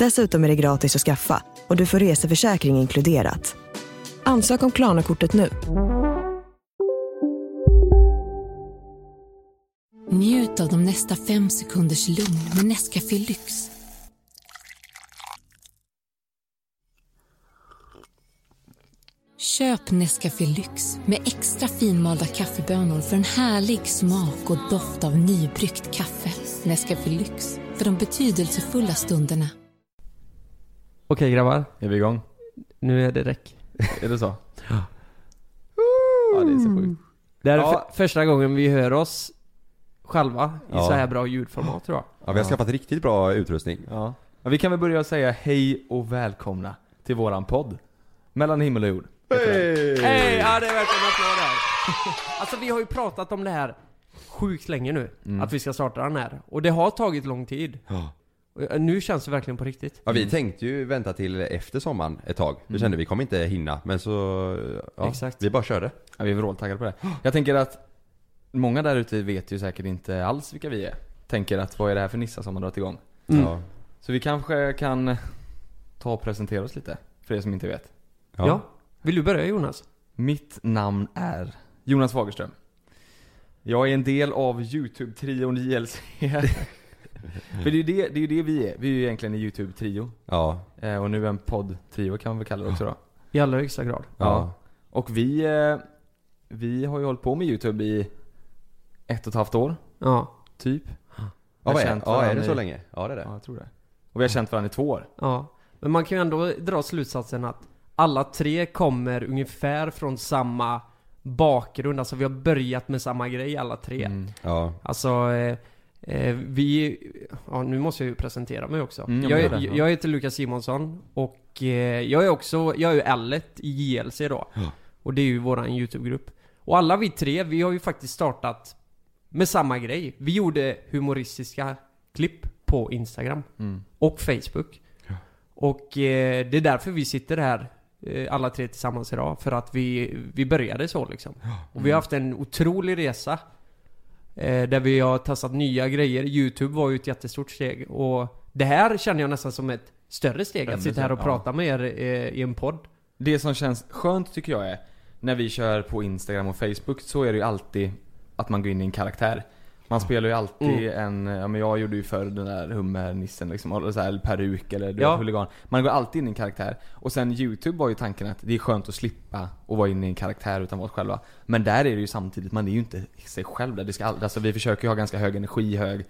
Dessutom är det gratis att skaffa och du får reseförsäkring inkluderat. Ansök om Klarna-kortet nu. Njut av de nästa fem sekunders lugn med Nescafé Lyx. Köp Nescafé Lyx med extra finmalda kaffebönor för en härlig smak och doft av nybryggt kaffe. Nescafé Lyx, för de betydelsefulla stunderna. Okej grabbar, Är vi igång? nu är det räck. Är det så? Ja. det är så sjukt. Det här är Ja. för, första gången vi hör oss själva i Ja. så här bra ljudformat tror jag. Ja, vi har skaffat riktigt bra utrustning. Ja. ja. Vi kan väl börja säga hej och välkomna till våran podd. Mellan himmel och jord. Hej! Ja det är verkligen en applåd här. Alltså vi har ju pratat om det här sjukt länge nu, Mm. att vi ska starta den här. Och det har tagit lång tid. Ja. Nu känns det verkligen på riktigt. Ja, vi tänkte ju vänta till efter sommaren ett tag. Vi Mm. kände vi kommer inte hinna, men så... Ja, Exakt. Vi bara körde. Ja, vi är vråltaggade på det. Jag tänker att många där ute vet ju säkert inte alls vilka vi är. Tänker att vad är det här för nissar som har dragit igång? Mm. Ja. Så vi kanske kan ta och presentera oss lite, för er som inte vet. Ja. Vill du börja Jonas? Mitt namn är Jonas Fagerström. Jag är en del av YouTube-trion JLC. För det är ju det, det, är ju det vi är. Vi är ju egentligen en YouTube-trio. Ja. Eh, och nu en podd-trio kan man väl kalla det också då. I allra högsta grad. Ja. Och vi, eh, vi har ju hållit på med YouTube i ett och ett halvt år, Ja. typ. Ja, vad är, ja, är det varandra så i- länge? Ja, det är det. Ja, jag tror det. Och vi har känt varandra i två år. Ja. Men man kan ju ändå dra slutsatsen att alla tre kommer ungefär från samma bakgrund. Alltså vi har börjat med samma grej alla tre. Mm. Ja. Alltså, eh, vi... Ja, nu måste jag ju presentera mig också. Mm, jag, jag ja. jag heter Lukas Simonsson och eh, jag är också, jag är ju L1 i JLC då. Ja. Och det är ju våran YouTube-grupp. Och alla vi tre, vi har ju faktiskt startat med samma grej. Vi gjorde humoristiska klipp på Instagram Mm. och Facebook. Och eh, det är därför vi sitter här eh, alla tre tillsammans idag. För att vi, vi började så liksom. Och vi har haft en otrolig resa. Eh, där vi har testat nya grejer. Youtube var ju ett jättestort steg. Och det här känner jag nästan som ett större steg. Att sitta här och ja. prata med er eh, i en podd. Det som känns skönt tycker jag är, när vi kör på Instagram och Facebook så är det ju alltid att man går in i en karaktär. Man spelar ju alltid en, ja men jag gjorde ju förr den där hummernissen liksom, eller så här, eller peruk eller du Ja. huligan. Man går alltid in i en karaktär. Och sen YouTube var ju tanken att det är skönt att slippa och vara inne i en karaktär utan vara oss själva. Men där är det ju samtidigt, man är ju inte sig själv där. Det ska, all- alltså vi försöker ju ha ganska hög energi hög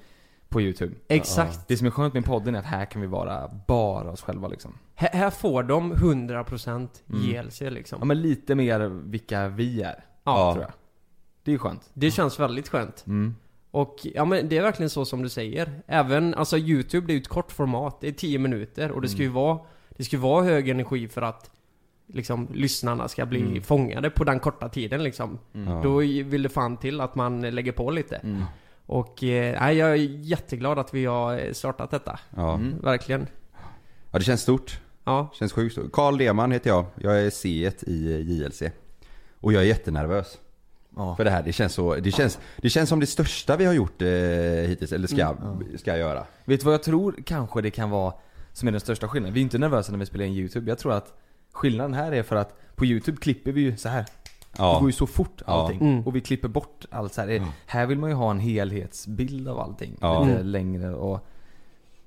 på YouTube. Exakt. Det som är skönt med podden är att här kan vi vara bara oss själva liksom. Här, här får de 100% Mm. JLC liksom. Ja men lite mer vilka vi är, Ja. tror jag. Det är skönt. Det känns väldigt skönt. Mm. Och ja men det är verkligen så som du säger. Även, alltså YouTube det är ju ett kort format. Det är 10 minuter och det ska ju Mm. vara Det ska ju vara hög energi för att Liksom lyssnarna ska bli Mm. fångade på den korta tiden liksom. Ja. Då vill det fan till att man lägger på lite. Mm. Och eh, jag är jätteglad att vi har startat detta. Ja. Mm. Verkligen. ja, det känns stort. Ja. Känns sjukt stort. Karl Deman heter jag. Jag är C i JLC. Och jag är jättenervös. Ja. För det här, det känns så, det känns, det känns som det största vi har gjort eh, hittills, eller ska, Mm, ska göra. Vet du vad jag tror kanske det kan vara som är den största skillnaden? Vi är inte nervösa när vi spelar in YouTube. Jag tror att skillnaden här är för att på YouTube klipper vi ju så här. Det går Ja. ju så fort Ja. allting. Mm. Och vi klipper bort allt så här. Ja. Här vill man ju ha en helhetsbild av allting. Ja. Lite Mm. längre och...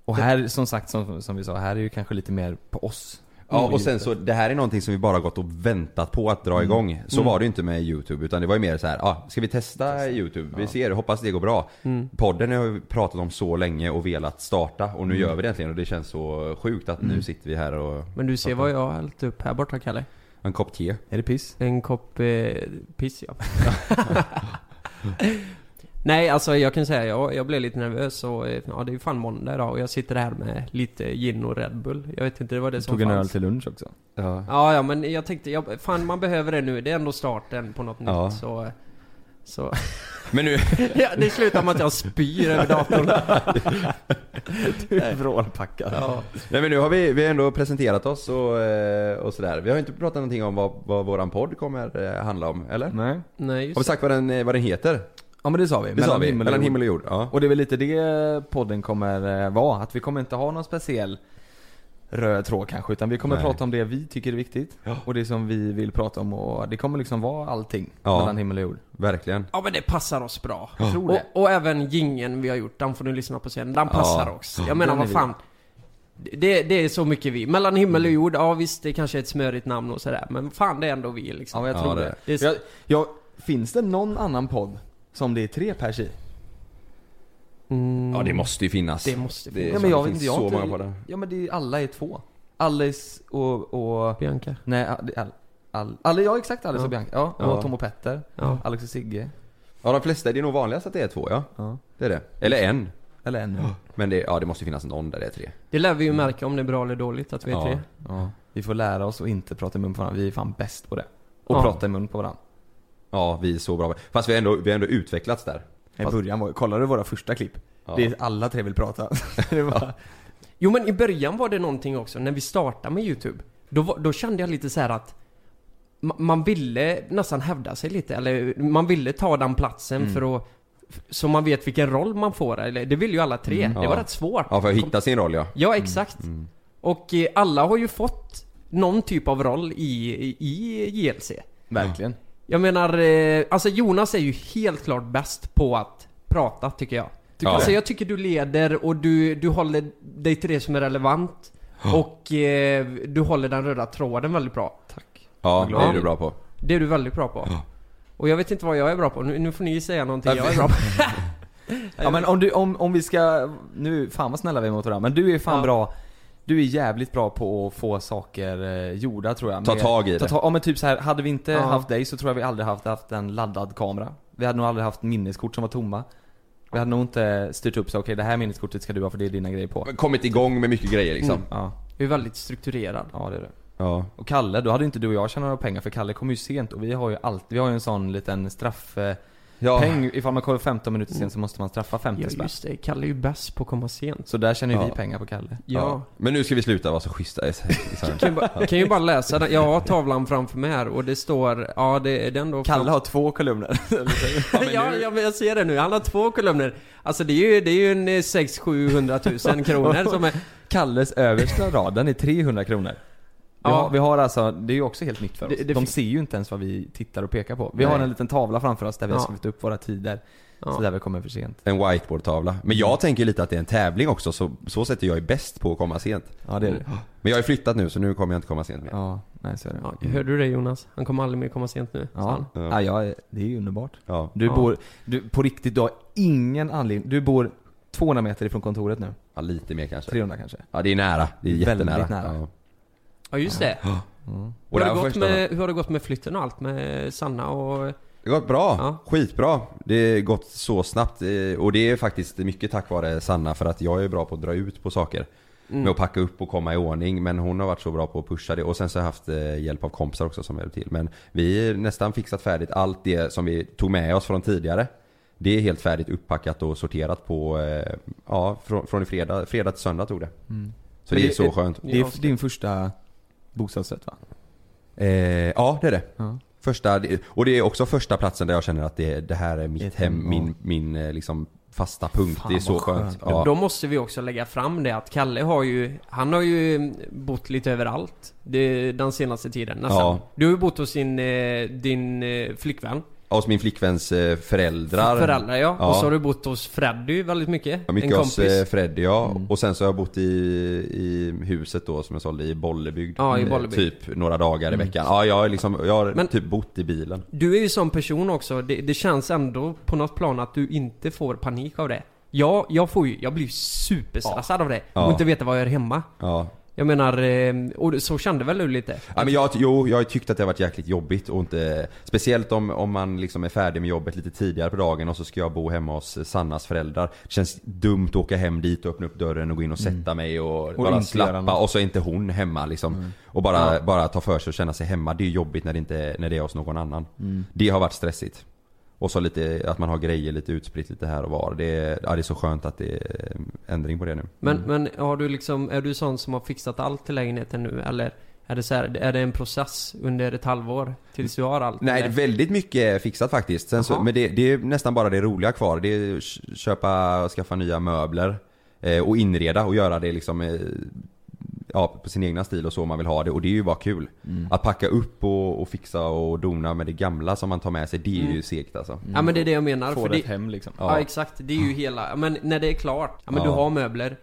Och här, som sagt, som, som vi sa, här är ju kanske lite mer på oss. Ja och sen så, det här är någonting som vi bara gått och väntat på att dra igång. Så Mm. var det ju inte med YouTube utan det var ju mer så här, ah, ska vi testa YouTube? Vi ser, hoppas det går bra. Mm. Podden har vi pratat om så länge och velat starta och nu Mm. gör vi det äntligen och det känns så sjukt att nu sitter vi här och Men du ser vad jag har hällt upp här borta Kalle? En kopp te. Är det piss? En kopp eh, piss ja. Nej alltså jag kan säga, jag, jag blev lite nervös och eh, ja det är ju fan måndag idag och jag sitter här med lite gin och Red Bull. Jag vet inte, det var det som Tog en fanns. öl till lunch också. Ja. Ja, ja men jag tänkte, jag, fan man behöver det nu. Det är ändå starten på något Ja. nytt så... Så... Men nu... ja, det slutar med att jag spyr över datorn. Du är vrålpackad. Ja. Nej men nu har vi, vi har ändå presenterat oss och, eh, och sådär. Vi har inte pratat någonting om vad, vad våran podd kommer eh, handla om, eller? Nej. Nej, Har vi just sagt vad den, vad den heter? Ja men det sa vi. Det sa vi, mellan himmel och jord. Ja. Och det är väl lite det podden kommer eh, vara. Att vi kommer inte ha någon speciell röd tråd kanske. Utan vi kommer Nej. prata om det vi tycker är viktigt. Ja. Och det som vi vill prata om. Och det kommer liksom vara allting. Ja. Mellan himmel och jord. Verkligen. Ja men det passar oss bra. Jag tror Och, det. och även gingen vi har gjort, den får ni lyssna på sen. Den passar Ja. oss. Jag menar vad fan. Det, det är så mycket vi. Mellan himmel och jord, ja visst det kanske är ett smörigt namn och sådär. Men fan det är ändå vi Ja liksom. men jag Ja, tror det det. det är, Jag, jag, finns det någon annan podd som det är tre pers i? mm, Ja det måste ju finnas. Det måste Det, finnas. Ja, men jag det vet finns inte, jag så inte- många på det. Ja men det är, alla är två. Alice och... och Bianca. nej, all, all, ja exakt Alice Ja. och Bianca. Ja, och Ja. Tom och Petter. Ja. Alex och Sigge. Ja de flesta, det är nog vanligast att det är två ja. Ja. Det är det. Eller en. Eller en. Men det, ja, det måste ju finnas någon där det är tre. Det lär vi ju märka om det är bra eller dåligt att vi är Ja. tre. Ja. Vi får lära oss att inte prata i mun på varandra. Vi är fan bäst på det. Och Ja. prata i mun på varandra. Ja, vi är så bra. Fast vi har ändå, vi har ändå utvecklats där. I Fast- början var, kollar du våra första klipp? Ja. Det är alla tre vill prata. det var, Jo men i början var det någonting också, när vi startade med YouTube. Då, var- då kände jag lite så här att ma- man ville nästan hävda sig lite, eller man ville ta den platsen Mm. för att så man vet vilken roll man får, eller det vill ju alla tre. Mm. Det var Ja. rätt svårt. Ja, för att hitta sin roll ja. Ja, exakt. Mm. Och eh, alla har ju fått någon typ av roll i, i, i JLC. verkligen. Jag menar, eh, alltså Jonas är ju helt klart bäst på att prata, tycker jag. Ja. Alltså jag tycker du leder och du, du håller dig till det som är relevant. Och eh, du håller den röda tråden väldigt bra. Tack. Ja, det är du bra på. Det är du väldigt bra på. Och jag vet inte vad jag är bra på. Nu, nu får ni säga någonting jag är bra på. Ja men om du, om, om vi ska, nu, fan vad snälla vi är mot varandra. Men du är fan Ja. bra, du är jävligt bra på att få saker eh, gjorda tror jag. Ta Med- tag i ta det. tag, ja men typ så här, hade vi inte Ja. haft dig så tror jag vi aldrig haft, haft en laddad kamera. Vi hade nog aldrig haft minneskort som var tomma. Vi hade nog inte styrt upp så okej det här minneskortet ska du ha för det är dina grejer på. Men Kommit igång med mycket grejer liksom. Mm. Ja, Du är väldigt strukturerad. ja det är det. Ja. Och Kalle, då hade inte du och jag tjänat några pengar för Kalle kom ju sent och vi har ju alltid, vi har ju en sån liten straff eh, Ja. peng, ifall man kommer 15 minuter sent så måste man straffa 50 Ja spänn. just det, Kalle är ju bäst på att komma sent. Så där tjänar ju Ja. vi pengar på Kalle. Ja. Men nu ska vi sluta vara så schyssta. här. Kan ju, bara, kan ju bara läsa den. Jag har tavlan framför mig här och det står, ja det är den då Kalle har två kolumner. ja, ja, men jag ser det nu. Han har två kolumner. Alltså det är ju, det är ju en 600-700 000 kronor som är... Kalles översta rad, den är 300 kronor. Vi, Ja. har, vi har alltså, det är ju också helt nytt för oss. Det- det De ser ju inte ens vad vi tittar och pekar på. Vi Nej. har en liten tavla framför oss där vi har skrivit upp våra tider. Ja. Så där vi kommer för sent. En whiteboardtavla. Men jag tänker lite att det är en tävling också, så, så sätter jag är bäst på att komma sent. Ja det är det. Men jag har flyttat nu så nu kommer jag inte komma sent mer. Ja, nej så är det. Ja, hörde du det Jonas? Han kommer aldrig mer komma sent nu. Ja, ja. ja det är ju underbart. Ja. Du bor, du, på riktigt, du har ingen anledning. Du bor 200 meter ifrån kontoret nu. ja, lite mer kanske. 300 kanske. Ja, det är nära. Det är Väldigt jättenära. nära. Ja. Just det. Mm. Hur har, det det gått med, hur har det gått med flytten och allt med Sanna och... Det har gått bra. Ja. Skitbra. Det har gått så snabbt. eh, Och det är faktiskt mycket tack vare Sanna för att jag är bra på att dra ut på saker. Mm. Med att packa upp och komma i ordning. Men hon har varit så bra på att pusha det. Och sen så har jag haft eh, hjälp av kompisar också som hjälpt till. Men vi har nästan fixat färdigt allt det som vi tog med oss från tidigare. Det är helt färdigt uppackat och sorterat på, eh, ja, från, från i fredag, fredag till söndag tog det. Mm. Så Men det är det- så skönt. Det är din första bostadsrätt va? Eh, ja, det är det. Ja. Första, och det är också första platsen där jag känner att det, det här är mitt Ett hem, min, min eh, liksom fasta punkt. Fan, det är så skönt. skönt. Ja. Då måste vi också lägga fram det att Kalle har ju, han har ju bott lite överallt det, den senaste tiden nästan. Ja. Du har ju bott hos eh, din eh, flickvän. Hos min flickväns eh, föräldrar. Föräldrar ja. Ja. Och så har du bott hos Freddy väldigt mycket. Ja, mycket en hos kompis. eh, Freddy ja. Mm. Och sen så har jag bott i, i huset då som jag sålde i Bollebygd. Ja, i Eh, Bollebygd. Typ några dagar Mm. i veckan. Ja, jag liksom, jag har Men- typ bott i bilen. Du är ju sån person också, det, det känns ändå på något plan att du inte får panik av det. Jag, jag får ju, jag blir superstressad av det. Ja. Och inte veta vad jag gör hemma. Ja. Jag menar, eh, och så kände väl du lite? Ja, men jag, jo, jag har tyckt att det har varit jäkligt jobbigt och inte Speciellt om, om man liksom är färdig med jobbet lite tidigare på dagen och så ska jag bo hemma hos Sannas föräldrar. Det känns dumt att åka hem dit och öppna upp dörren och gå in och sätta mig och, bara inte göra slappa och så är inte hon hemma liksom. Och bara, bara ta för sig och känna sig hemma, det är jobbigt när det inte när det är hos någon annan. Det har varit stressigt och så lite, att man har grejer lite utspritt lite här och var. Det är, ja, det är så skönt att det är ändring på det nu. Men, men har du liksom, är du sån som har fixat allt till lägenheten nu? Eller är det så här, är det en process under ett halvår? Tills du har allt? Nej, eller? väldigt mycket är fixat faktiskt. Sen så, men det, det är nästan bara det roliga kvar. Det är att köpa, skaffa nya möbler. Eh, och inreda och göra det liksom eh, Ja, på sin egna stil och så man vill ha det och det är ju bara kul. Mm. Att packa upp och, och fixa och dona med det gamla som man tar med sig, det är ju segt alltså. Ja men det är det jag menar. Få för det ett hem liksom. ja. exakt, det är ju hela, ja, men när det är klart. Ja men Ja. du har möbler.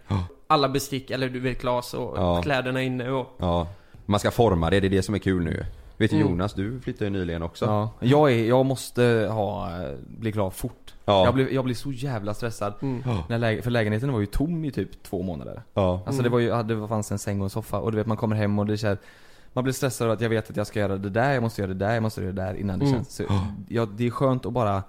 Alla bestick, eller du vet glas och Ja. kläderna inne och... Ja. Man ska forma det, det är det som är kul nu. Vet du Mm. Jonas, du flyttade ju nyligen också. Ja. Jag, är, jag måste ha, bli klar fort. Ja. Jag, blir, jag blir så jävla stressad. Mm. När läge, för lägenheten var ju tom i typ två månader. Ja. Alltså det var ju, det fanns en säng och en soffa och du vet man kommer hem och det känns Man blir stressad av att jag vet att jag ska göra det där, jag måste göra det där, jag måste göra det där innan det Mm. känns så, ja, Det är skönt att bara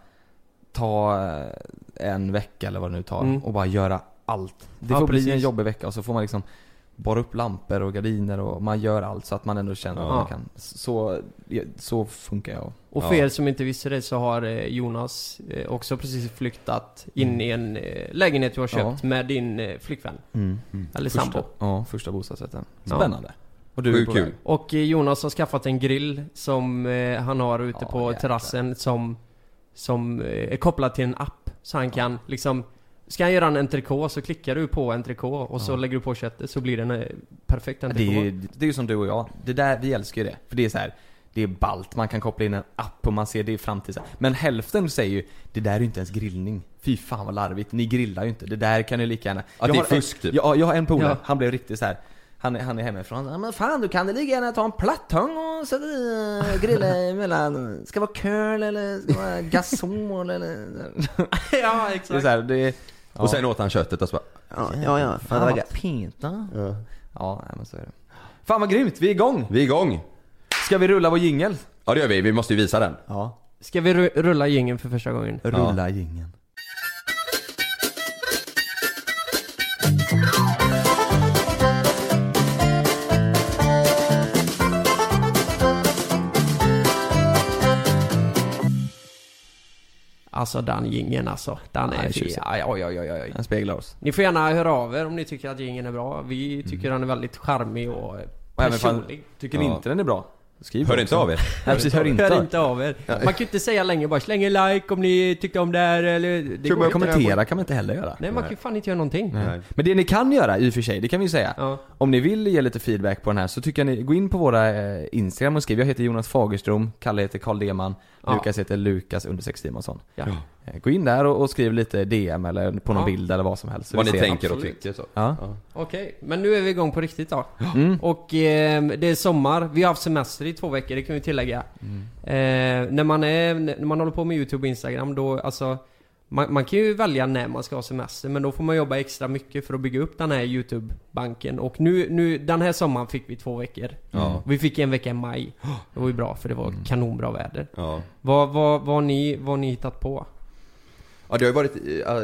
ta eh, en vecka eller vad det nu tar Mm. och bara göra allt. Det Ja, får bli en precis. jobbig vecka och så får man liksom borra upp lampor och gardiner och man gör allt så att man ändå känner att Ja. man kan. Så, ja, så funkar jag. Och för Ja. er som inte visste det så har eh, Jonas eh, också precis flyttat in i en eh, lägenhet du har Ja. köpt med din flickvän. Eller Första, sambo. ja, första bostadsrätten. Ja. Spännande. Och du är kul. Och Jonas har skaffat en grill som han har ute Ja, på jäklar. terrassen som Som är kopplad till en app Så han kan liksom Ska han göra en entrecote så klickar du på entrecote och så lägger du på köttet så blir det en eh, perfekt Det är, entrecote ju, det är ju som du och jag. Det där, vi älskar ju det. För det är så här. Det är ballt, man kan koppla in en app och man ser det i framtiden. Men hälften säger ju Det där är ju inte ens grillning. Fy fan vad larvigt, ni grillar ju inte. Det där kan ni lika gärna... Att Jag det är fusk, typ. Ja, jag har en polare, Ja. han blev riktigt så här. Han, är- han är hemifrån. Ja, men fan du kan det lika gärna ta en plattång och sätta i och grilla emellan. Ska det vara curl eller ska det vara gasol eller... Ja Det är exakt så här, det är... Och sen åt han köttet och så bara, Ja, ja, ja. Fan vad Peta. Ja. Ja, nej, men så är det. Fan vad grymt, vi är igång! vi är igång! Ska vi rulla vår jingel? Ja det gör vi, vi måste ju visa den. Ja. Ska vi ru- rulla jingeln för första gången? Rulla jingeln. Alltså den jingeln alltså, den är tjusigt. Oj, oj, oj, oj. Den speglar oss. Ni får gärna höra av er om ni tycker att jingeln är bra. Vi tycker den är väldigt charmig och även fan, personlig. tycker ni Ja. inte den är bra? Skriv Hör också. inte av er. Nej precis, hör inte. Hör inte av er. Man kan ju inte säga längre bara släng en like om ni tyckte om det här eller... Det går. Kommentera kan man inte heller göra. Nej man kan ju fan inte göra någonting. Nej. Men det ni kan göra i och för sig, det kan vi ju säga. Ja. Om ni vill ge lite feedback på den här så tycker jag ni, gå in på våra eh, Instagram och skriv. Jag heter Jonas Fagerström, Kalle heter Karl Deman, Ja. Lukas heter Lukas understreck Simonsson. Ja. Eh, Gå in där och, och skriv lite DM eller på någon Ja. bild eller vad som helst. så Vad ni tänker och absolut. tycker så. Ja. Okej, men nu är vi igång på riktigt då. Mm. Och eh, det är sommar, vi har haft semester i två veckor, det kan vi tillägga. Eh, när, man är, när man håller på med YouTube och Instagram då, alltså man, man kan ju välja när man ska ha semester men då får man jobba extra mycket för att bygga upp den här YouTube-banken. Och nu, nu, den här sommaren fick vi två veckor. Ja. Vi fick en vecka i maj. Det var ju bra för det var Mm. kanonbra väder. Ja. Vad, vad, vad, har ni, vad har ni hittat på? Ja det har ju varit,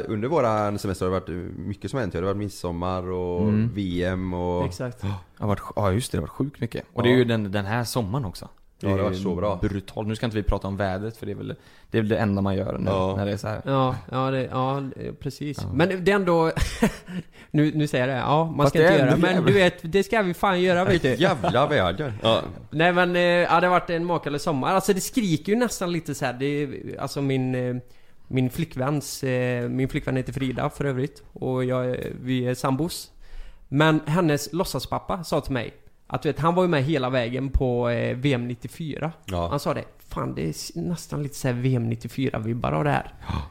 eh, under våran semester har det varit eh, mycket som hänt. Det har varit midsommar och Mm. VM och... Exakt. Det har varit, ja just det, det har varit sjukt mycket. Och Ja. det är ju den, den här sommaren också. Ja, det har varit så bra. Brutalt. Nu ska inte vi prata om vädret för det är väl det, är väl det enda man gör nu Ja. när det är så här. Ja, ja, det, ja det- precis. Men det är ändå... nu, nu säger jag det, ja man Fast ska inte göra men jävligt. du vet, det ska vi fan göra vet du. Jävla väder. Ja. Nej men, eh, ja det har varit en makalös sommar. Alltså det skriker ju nästan lite så här. Det alltså min... Min flickväns, eh, min flickvän heter Frida för övrigt. Och jag, är- vi är sambos. Men hennes låtsaspappa sa till mig att du vet, han var ju med hela vägen på eh, VM 94. Ja. Han sa det. fan det är nästan lite såhär VM 94-vibbar av det här. Ja.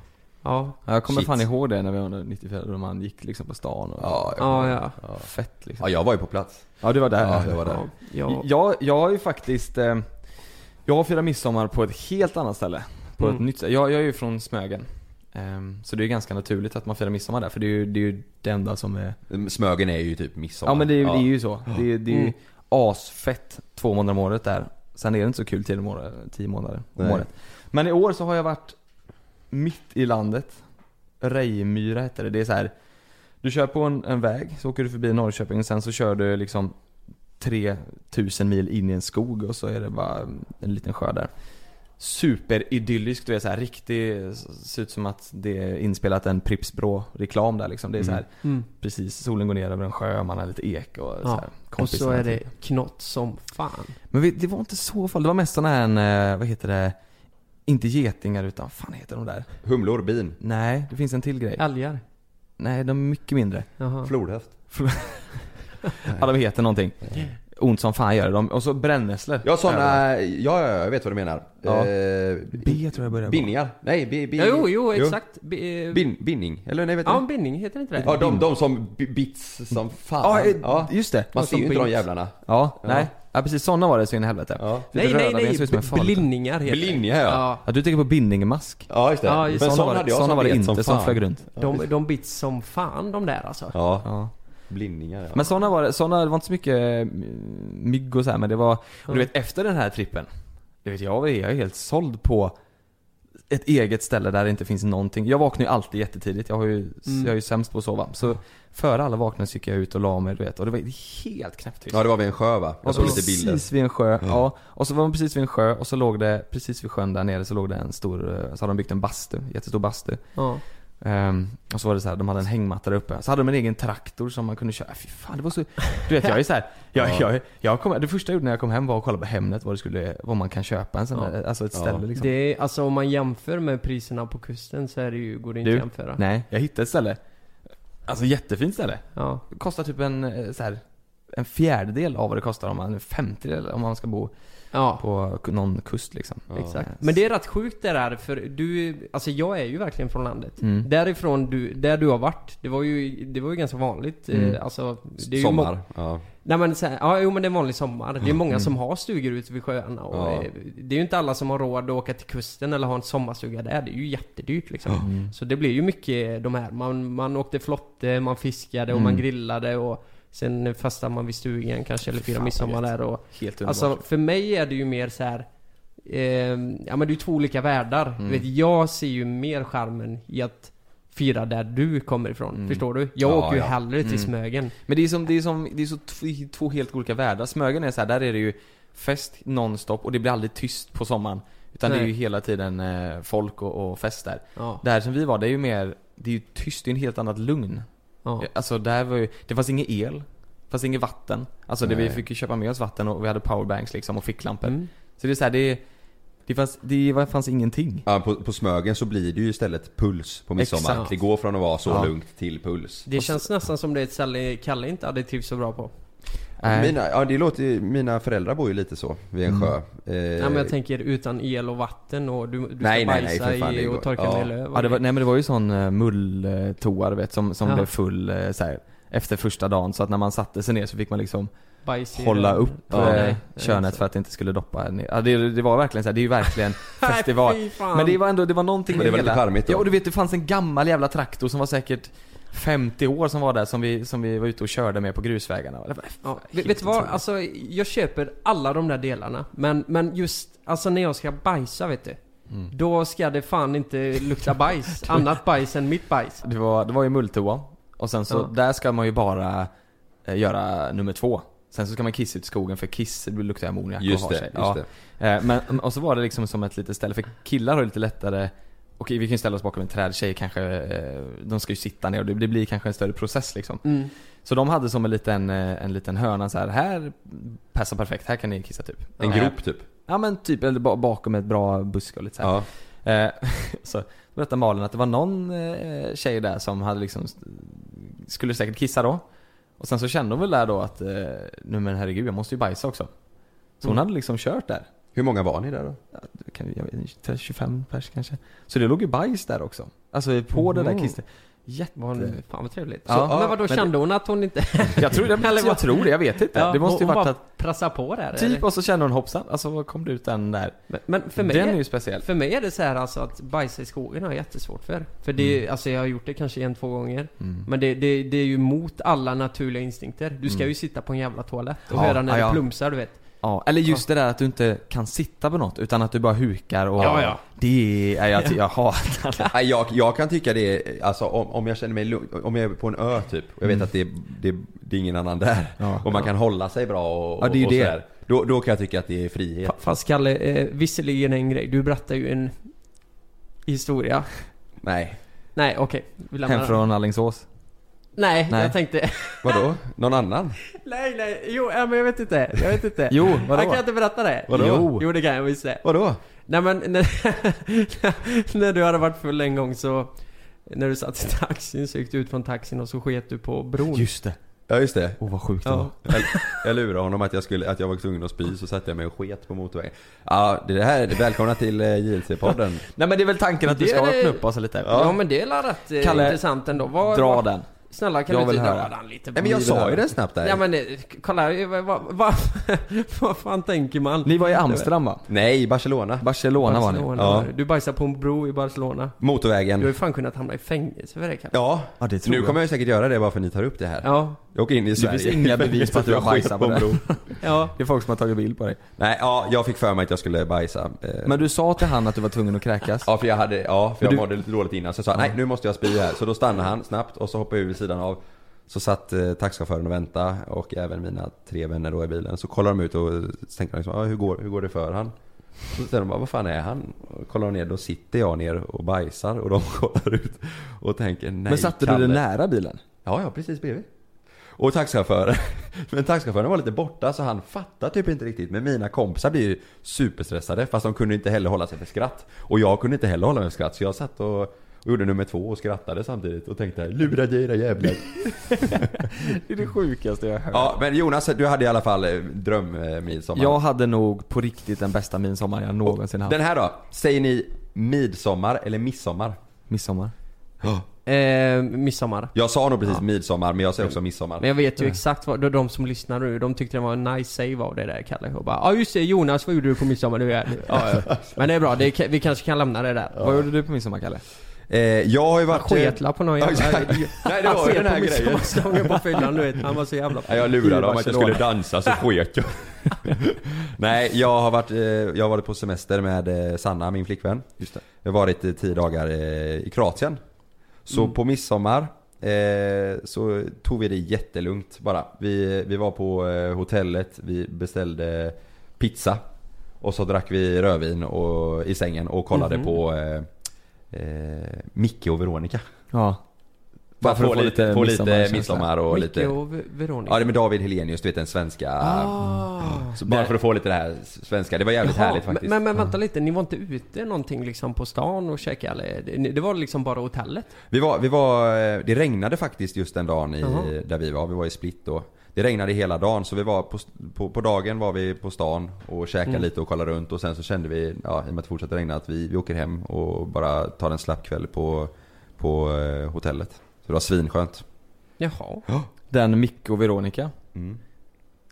Ja, Jag kommer Shit. fan ihåg det när vi var 94 då man gick liksom på stan och Ja, Ja, ja. Fett liksom. ja, jag var ju på plats. Ja du var där. Ja, jag var där. ja. Jag, jag har ju faktiskt, eh, jag har firat midsommar på ett helt annat ställe. På ett Mm. nytt ställe. Jag, jag är ju från Smögen. Ehm, så det är ganska naturligt att man firar midsommar där, för det är ju det, är ju det enda som är... Smögen är ju typ midsommar. Ja men det, är- det är ju så. Det, är- det är ju Mm. asfett två månader om året där. Sen är det inte så kul tio månader, tio månader om Nej. året. Men i år så har jag varit mitt i landet. Rejmyra heter det. Det är så här. Du kör på en, en väg, så åker du förbi Norrköping, sen så kör du liksom 3000 mil in i en skog och så är det bara en liten sjö där. Superidylliskt, du vet så här riktigt, ser ut som att det är inspelat en Pripps reklam där liksom. Det är så här, Mm. precis, solen går ner över en sjö, man har lite ek och så Ja. här, Och så är det typ. knott som fan. Men vi- det var inte så farligt, det var mest såna här, eh, vad heter det? Inte getingar utan, fan heter de där? Humlor, bin, Nej, det finns en till grej. Älgar. Nej, de är mycket mindre. Jaha. flodhäst. Ja, de heter någonting. Ont som fan gör det. De, och så brännässlor. Ja såna, ja, ja jag vet vad du menar. Ja. Eh, B tror jag börjar. Bindningar? Nej, bi, bi, Ja, jo, jo, exakt. B- eh, Bin, bindning, eller nej vet du? Ja, en bindning, heter inte det? Ja, de, de som bi- bits som fan. Ja, eh, ja. just det. Man Och ser ju inte de jävlarna. Ja, Ja. nej. Ja precis, sådana var det så in i helvete. Ja. Nej, nej, det nej. b-. Blinningar heter Blinningar ja. det. ja. Ja, du tänker på bindningmask. Ja just det. Ja, just Men det. sån Sådana var, hade det- jag såna som var det inte som som flög runt. De, de bits som fan de där alltså. Ja, Ja. blinningar ja. Men sådana var det, såna, det var inte så mycket eh, mygg och så här, men det var, och du vet efter den här trippen, du vet jag är, jag är helt såld på ett eget ställe där det inte finns någonting. Jag vaknar ju alltid jättetidigt, jag har ju, Mm. jag är ju sämst på att sova. Så före alla vaknade så gick jag ut och la mig du vet, och det var helt knäpptyst. Ja det var vid en sjö va? Jag Och såg så lite bilder. precis vid en sjö, ja. Och så var man precis vid en sjö och så låg det, precis vid sjön där nere så låg det en stor, eh, så hade de byggt en bastu, jättestor bastu. Ja. Ehm, och så var det så här, de hade en hängmatta där uppe. Så hade de en egen traktor som man kunde köra. Fy fan, det var så... Du vet, jag är så här, jag, Ja. jag, jag kom, det första jag gjorde när jag kom hem var att kolla på Hemnet vad det skulle, vad man kan köpa en sån Ja. där, alltså ett Ja. ställe liksom. Det är, alltså om man jämför med priserna på kusten så är det ju, går det inte Du, att jämföra. Nej, jag hittade ett ställe. Alltså jättefint ställe. Ja. Det kostar typ en, eh, så här, en fjärdedel av vad det kostar om man, en femtedel om man ska bo Ja. på någon kust liksom. Ja. Exakt. Men det är rätt sjukt det där, för du, alltså jag är ju verkligen från landet. Mm. Därifrån du, där du har varit, det var ju, det var ju ganska vanligt. Mm. Eh, alltså, det är ju Sommar. Ja. Nej men här, ja jo men det är en vanlig sommar. Det är många Mm. som har stugor ute vid sjöarna och Ja. eh, det är ju inte alla som har råd att åka till kusten eller ha en sommarstuga där. Det är ju jättedyrt liksom. Mm. Så det blir ju mycket de här, man, man åkte flotte, man fiskade och man Mm. grillade och sen fastnade man vid stugan kanske eller Fan, midsommar där och Helt underbart. Alltså för mig är det ju mer så här. Eh, ja men det är ju två olika världar. Mm. Du vet, jag ser ju mer charmen i att fira där du kommer ifrån. Mm. Förstår du? Jag Ja, åker ju ja. hellre till Mm. Smögen. Men det är som, det är som, det är så tv- två helt olika världar. Smögen är så här, där är det ju fest nonstop och det blir aldrig tyst på sommaren. Utan det är Nej. ju hela tiden eh, folk och, och fest där. Ja. Där som vi var, det är ju mer, det är ju tyst, det är en helt annat lugn. Ja. Alltså där var ju, det fanns ingen el. Det fanns inget vatten. Alltså det, vi fick ju köpa med oss vatten och vi hade powerbanks liksom och ficklampor. Mm. Så det är så här, det, det fanns, det fanns ingenting. Ja, på, på Smögen så blir det ju istället puls på midsommar. Exakt. Det går från att vara så Ja. lugnt till puls. Det känns nästan som det är ett ställe Kalle inte hade trivts så bra på. Nej. Mina, ja det låter ju- mina föräldrar bor ju lite så, vid en Mm. sjö. Eh, Ja, men jag tänker utan el och vatten och du, du ska Nej, nej, nej, bajsa för fan, det i går- och torka ja. med löv. och Ja, det var, nej men det var ju sån uh, mulltoa du vet som, som Ja. blev full uh, så här, efter första dagen så att när man satte sig ner så fick man liksom Bajs i hålla upp Ja, eh, nej, könet för att det inte skulle doppa ner. Ja, det, det var verkligen så här, det är ju verkligen festival. Fy fan. Men det var ändå, det var någonting Men det var lite charmigt då. Ja och du vet det fanns en gammal jävla traktor som var säkert 50 år som var där som vi, som vi var ute och körde med på grusvägarna. Ja, vet, du vad? Alltså, jag köper alla de där delarna. Men, men just, alltså när jag ska bajsa vet du. Mm. Då ska det fan inte lukta bajs. Annat bajs än mitt bajs. Det var, det var ju mulltoa. Och sen så, Ja. där ska man ju bara eh, göra nummer två. Sen så ska man kissa ut i skogen för kiss det luktar ammoniak och har det, sig. just ja. det. Eh, Men, och så var det liksom som ett litet ställe, för killar har ju lite lättare Okej vi kan ju ställa oss bakom en träd, tjejer kanske, eh, de ska ju sitta ner och det, blir kanske en större process liksom. Mm. Så de hade som en liten, eh, en liten hörna så här. här passar perfekt, här kan ni kissa typ. En grop typ. Ja men typ, eller ba- bakom ett bra buske och lite så här. Ja. Eh, så berättade Malin att det var någon tjej där som hade liksom Skulle säkert kissa då Och sen så kände hon väl där då att Nu men herregud jag måste ju bajsa också Så hon Mm. hade liksom kört där Hur många var ni där då? kan, jag vet, inte, 25 pers kanske. Så det låg ju bajs där också. Alltså på det där klistret. Jätte... Fan vad trevligt. Ja, så, men vadå, men- kände hon att hon inte... Jag tror det, Eller jag tror det, jag vet inte. Ja, det måste ju hon varit bara att, pressa på där typ eller? och så kände hon hoppsan, alltså vad kom det ut den där? Men, men för mig den är, är ju speciell. För mig är det så här alltså att bajsa i skogen har jag jättesvårt för. För det, Mm. alltså jag har gjort det kanske en, två gånger. Mm. Men det, det, det är ju mot alla naturliga instinkter. Du ska Mm. ju sitta på en jävla toalett och Ja, höra när ja, det ja. plumsar du vet. Ja, eller just det där att du inte kan sitta på något utan att du bara hukar och Ja, ja. Det är, jag, jag hatar det. Nej, jag, jag kan tycka det, är- alltså om, om jag känner mig lugn, om jag är på en ö typ och jag vet Mm. att det, det, det är ingen annan där Ja. och man kan hålla sig bra och, Ja, det är ju och det. sådär. Då, då kan jag tycka att det är frihet. Fa- Fast Kalle, eh, visserligen en grej. Du berättar ju en historia. Nej. Nej okej, lämnar Hem den. från Alingsås. Nej, Nej. jag tänkte... Vadå? Någon annan? nej, nej, jo, ja, men jag vet inte. Jag vet inte. Jo, vadå? Jag kan inte berätta det. Vadå? Jo, jo det kan jag visst det. Vadå? Nej men när, när du hade varit full en gång så När du satt i taxin så gick du ut från taxin och så sket du på bron Just det. Ja just det. Åh vad sjukt det Ja. var. Jag, jag lurade honom att jag, skulle, att jag var tvungen att spy så satte jag mig och sket på motorvägen. Ja, det här, välkomna till eh, JLC-podden. Nej men det är väl tanken att vi ska öppna upp oss lite. Ja, men det är rätt eh, Kalle, intressant ändå. Vad, Dra vad, den. Snälla kan Jag du vill inte höra. dra den lite? Nej men jag sa ju det snabbt där. Ja men eh, kolla, vad, vad, vad, vad fan tänker man? Ni var i Amsterdam va? Nej, Barcelona. Barcelona, var ni. Barcelona, Ja. Du bajsar på en bro i Barcelona. Du har Motorvägen. ju fan kunnat hamna i fängelse för det Kalle. Ja, Ja det tror nu jag. kommer jag säkert göra det bara för att ni tar upp det här. Ja, Jag åker in i Sverige. finns inga bevis på att du har bajsat på en det. bro. ja. Det är folk som har tagit bild på dig. Nej, ja, jag fick för mig att jag skulle bajsa. Eh, Men du sa till han att du var tvungen att kräkas? Ja, för jag hade, ja, för jag du- mådde lite dåligt innan så jag sa nej nu måste jag spy här. Så då stannade han snabbt och så hoppade jag ur vid sidan av. Så satt eh, taxichauffören och väntade och även mina tre vänner då i bilen. Så kollar de ut och tänker liksom, ah, hur, går, hur går det för han? Så säger de bara, vad fan är han? Och kollar de ner, då sitter jag ner och bajsar och de kollar ut och tänker nej Men satte Kalle. du dig nära bilen? Ja, ja precis bredvid. Och taxichauffören, men taxichauffören var lite borta så han fattade typ inte riktigt. Men mina kompisar blir ju superstressade fast de kunde inte heller hålla sig för skratt. Och jag kunde inte heller hålla mig för skratt så jag satt och, och gjorde nummer två och skrattade samtidigt och tänkte lura dig era jävlar. Det är det sjukaste jag har hört. Ja men Jonas, du hade i alla fall eh, drömmidsommar. Jag hade nog på riktigt den bästa midsommar jag någonsin haft. Den här då? Säger ni midsommar eller midsommar? Midsommar. Eh, midsommar. Jag sa nog precis midsommar men jag säger också midsommar. Men jag vet ju exakt vad, de, som lyssnar nu, de tyckte det var en nice save av det där Kalle. Och bara ja just det Jonas, vad gjorde du på midsommar? Du är, ja, ja. Men det är bra, det, vi kanske kan lämna det där. Vad gjorde du på midsommar Kalle? Eh, jag har ju Han varit... eh, sketla på någon Ja, jävla... Nej det Han var ju den här på grejen. midsommarstången på fyllan du vet. Han var så jävla... Ja, jag lurade dem att jag skulle dansa så sket jag. Nej, jag har varit, eh, jag har varit på semester med eh, Sanna, min flickvän. Just det. Jag har varit tio dagar i Kroatien. Så Mm. på midsommar eh, så tog vi det jättelugnt bara. Vi, vi var på eh, hotellet, vi beställde pizza. Och så drack vi rödvin och, i sängen och kollade Mhm. på eh, eh, Micke och Veronica. Ja. Bara för att få lite, få lite midsommar och Micke lite... och Ve- Veronica. Ja det är med David Helenius, du vet den svenska... Ah. Så bara för att få lite det här svenska, det var jävligt Jaha, härligt faktiskt. Men, men vänta lite, ni var inte ute någonting liksom på stan och käkade eller? Det, det var liksom bara hotellet? Vi var, vi var, eh, det regnade faktiskt just den dagen i, Jaha. där vi var, vi var i Split då. Det regnade hela dagen så vi var på, på, på dagen var vi på stan och käkade Mm. lite och kollade runt och sen så kände vi, ja i och med att det fortsatte regna, att vi, vi åker hem och bara tar en slapp kväll på, på eh, hotellet. Så det var svinskönt. Jaha. Den Micke och Veronica. Mm.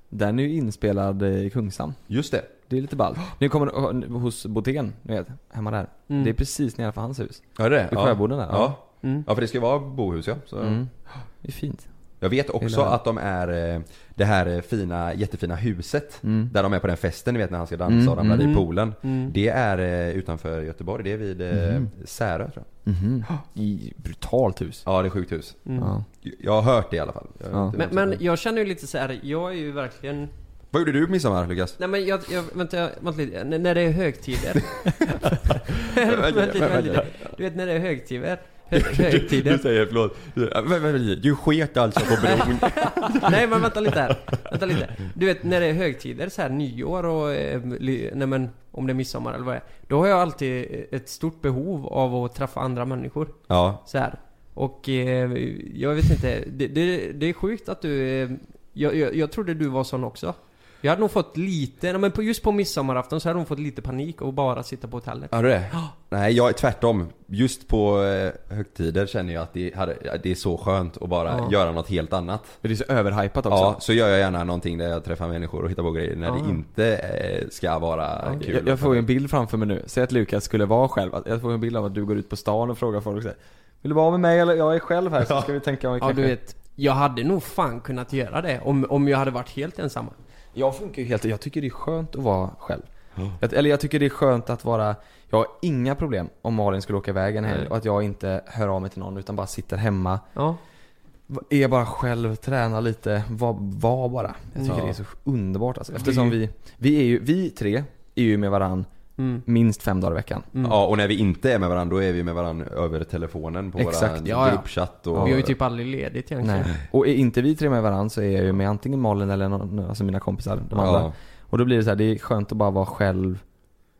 Den är ju inspelad eh, i Kungshamn. Just det. Det är lite ballt. Nu kommer eh, hos Botén, ni vet, hemma där. Mm. Det är precis nedanför hans hus. Ja det är Vid ja. Sjöboden där. Ja. Mm. ja för det ska ju vara bohus ja. Så. Mm. Det är fint. Jag vet också Hela- att de är eh, det här eh, fina, jättefina huset Mm. Där de är på den festen ni vet när han ska dansa Mm, och ramlar mm. i poolen Mm. Det är eh, utanför Göteborg, det är vid Mhm. Särö tror jag Mhm. I brutalt hus. Ja det är sjukt hus Mm. Ja. Jag har hört det i alla fall Ja. Men, men jag känner ju lite så här. jag är ju verkligen Vad gjorde du på midsommar Lukas? Nej men jag, jag vänta, jag- vänta lite, N- när det är högtider vänta, lite, vänta, lite. Du vet när det är högtider Hö, högtider säger förlåt. Du sket alltså på bron. Nej men vänta lite här, vänta lite. Du vet när det är högtider, så här nyår och, eh, nej men om det är midsommar eller vad det är Då har jag alltid ett stort behov av att träffa andra människor. Ja. Så här. Och eh, jag vet inte, det, det, det är sjukt att du eh, jag, jag, jag trodde du var sån också Jag hade nog fått lite, men just på midsommarafton så hade hon fått lite panik och bara sitta på hotellet. Har du det? Nej, jag är tvärtom. Just på eh, högtider känner jag att det, hade, det är så skönt att bara Ja. göra något helt annat. För det är så överhypat också. Ja, så gör jag gärna någonting där jag träffar människor och hittar på grejer när Ja. det inte eh, ska vara kul. Jag, jag får ju en bild framför mig nu. Säg att Lukas skulle vara själv. Jag får en bild av att du går ut på stan och frågar folk så här, Vill du vara med mig eller jag är själv här så ska vi tänka om vi Ja kanske... du vet, jag hade nog fan kunnat göra det om, om jag hade varit helt ensam. Jag funkar ju helt, jag tycker det är skönt att vara själv. Jag, eller jag tycker det är skönt att vara, jag har inga problem om Malin skulle åka iväg en helg och att jag inte hör av mig till någon utan bara sitter hemma. Ja. Är bara själv, tränar lite, var, var bara. Jag tycker Ja. det är så underbart alltså. Eftersom vi, vi är ju, vi tre är ju med varann Mm. minst fem dagar i veckan. Ja, och när vi inte är med varandra då är vi med varandra över telefonen på Exakt, våran ja, ja. gruppchatt och... Vi har ju typ aldrig ledigt egentligen. Nej. Och är inte vi tre med varandra så är jag ju med antingen Malin eller någon, alltså mina kompisar, de andra. ja, Och då blir det så här, det är skönt att bara vara själv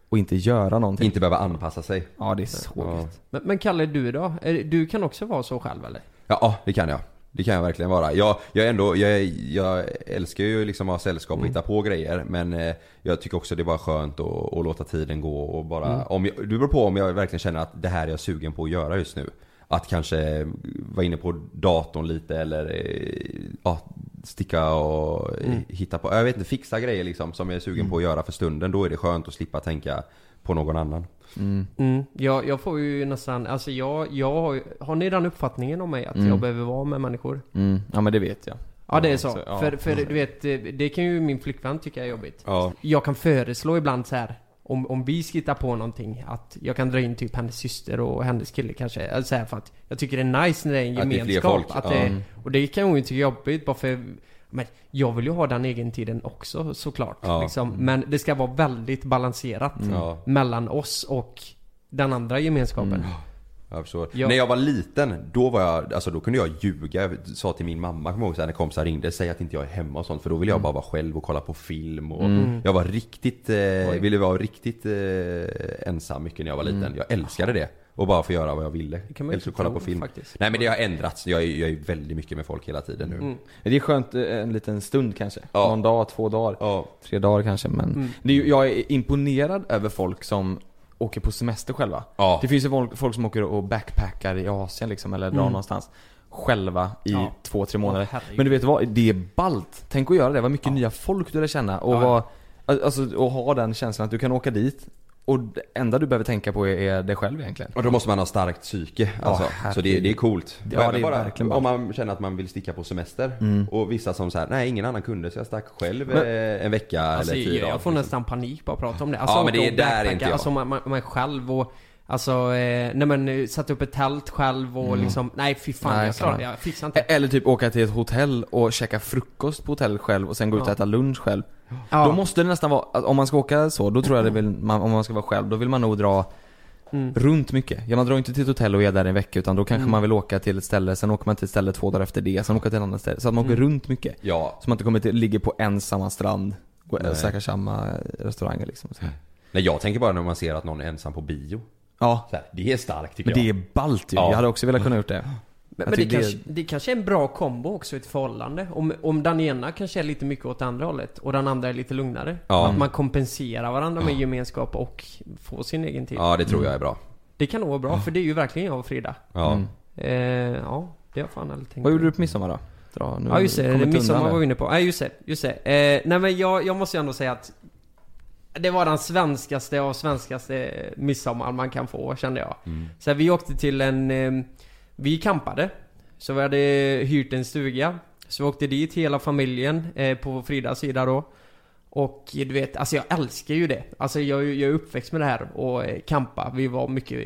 och inte göra någonting. inte behöva anpassa sig. Ja det är så Ja. Men, men Kalle, du då? Du kan också vara så själv eller? Ja, det kan jag. Det kan jag verkligen vara. Jag, jag, ändå, jag, jag älskar ju liksom att ha sällskap och hitta på grejer men eh, jag tycker också det är bara skönt att, att låta tiden gå och bara, om jag, det beror på om jag verkligen känner att det här är jag sugen på att göra just nu. Att kanske vara inne på datorn lite eller eh, ja, sticka och eh, hitta på, jag vet inte, fixa grejer liksom som jag är sugen på att göra för stunden. Då är det skönt att slippa tänka på någon annan. Mm. Mm. Jag, jag får ju nästan, alltså jag, jag har har ni den uppfattningen om mig att Mm. jag behöver vara med människor? Mm. Ja men det vet jag. Ja det är så. så, ja. För, för du vet, det, det kan ju min flickvän tycka är jobbigt. Ja. Jag kan föreslå ibland så här. Om, om vi ska hitta på någonting, att jag kan dra in typ hennes syster och hennes kille kanske. Eller så här, för att jag tycker det är nice när det är en Att det är gemenskap. Att det, Mm. och det kan hon ju tycka är jobbigt bara för men jag vill ju ha den egen tiden också såklart. Ja. Liksom. Men det ska vara väldigt balanserat Ja. mellan oss och den andra gemenskapen. Mm. Jag förstår. Ja. När jag var liten, då var jag, alltså då kunde jag ljuga. Jag sa till min mamma, kommer jag ihåg när kompisar ringde, säg att inte jag är hemma och sånt. För då ville jag bara vara själv och kolla på film och Mm. jag var riktigt, eh, ville vara riktigt eh, ensam mycket när jag var liten. Mm. Jag älskade det. Och bara få göra vad jag ville. Det kan man inte kolla på film. faktiskt. Nej men det har ändrats. Jag är, jag är väldigt mycket med folk hela tiden nu. Mm. Det är skönt eh, en liten stund kanske. Ja. Någon dag, två dagar, Ja. tre dagar kanske. Men Mm. det är, jag är imponerad över folk som åker på semester själva. Ja. Det finns ju folk, folk som åker och backpackar i Asien liksom, eller drar Mm. någonstans själva i Ja. två, tre månader. Åh. Men du vet vad? Det är ballt. Tänk att göra det. Vad mycket nya folk du lär känna. Och, Ja, vad, alltså, och ha den känslan att du kan åka dit och det enda du behöver tänka på är, är dig själv egentligen. Och då måste man ha starkt psyke alltså. Ja, Så det, det är coolt. Ja, även det är verkligen Om man känner att man vill sticka på semester. Mm. Och vissa som säger nej ingen annan kunde så jag stack själv Men- eh, en vecka Alltså, eller tio jag, dagar. jag får liksom. nästan panik bara att prata om det. Alltså, Ja, men det är där inte jag. Alltså man, man, man själv och Alltså, eh, nej men eh, satt upp ett tält själv och Mm. liksom, nej fy fan Nej, jag klarar jag fixar inte. E- Eller typ åka till ett hotell och käka frukost på hotellet själv och sen gå ut och Ja. äta lunch själv. Ja. Då måste det nästan vara, att om man ska åka så, då tror jag det vill, man, om man ska vara själv, då vill man nog dra Mm. runt mycket. Ja man drar inte till ett hotell och är där en vecka utan då kanske Mm. man vill åka till ett ställe, sen åker man till ett ställe två dagar efter det, sen åker till ett annat ställe. Så att man åker Mm. runt mycket. Ja, Så man inte kommer till, ligger på en samma strand och Nej. käkar samma restauranger liksom. Så. Nej jag tänker bara när man ser att någon är ensam på bio. Ja. Så här, det är starkt tycker Men det jag. är ballt ju. Ja. Jag hade också velat kunna gjort det. Men, men det, kanske, det kanske är en bra kombo också i ett förhållande. Om, om den ena kanske är lite mycket åt andra hållet och den andra är lite lugnare. Ja. Att man kompenserar varandra med gemenskap och får sin egen tid. Ja det tror jag är bra. Det kan nog vara bra, för det är ju verkligen jag och Frida. Ja. Mm. Eh, ja, det har jag fan aldrig tänkt Vad gjorde du på midsommar då? Dra, nu Ja just det, midsommar var vi inne på. Ja just det, just det. Eh, nej men jag, jag måste ju ändå säga att det var den svenskaste av svenskaste midsommar man kan få, kände jag. Mm. Så här, vi åkte till en... Eh, vi campade. Så vi hade hyrt en stuga. Så vi åkte dit hela familjen eh, på Fridas sida då. Och du vet, alltså jag älskar ju det. Alltså jag, jag är uppväxt med det här och eh, campa. Vi var mycket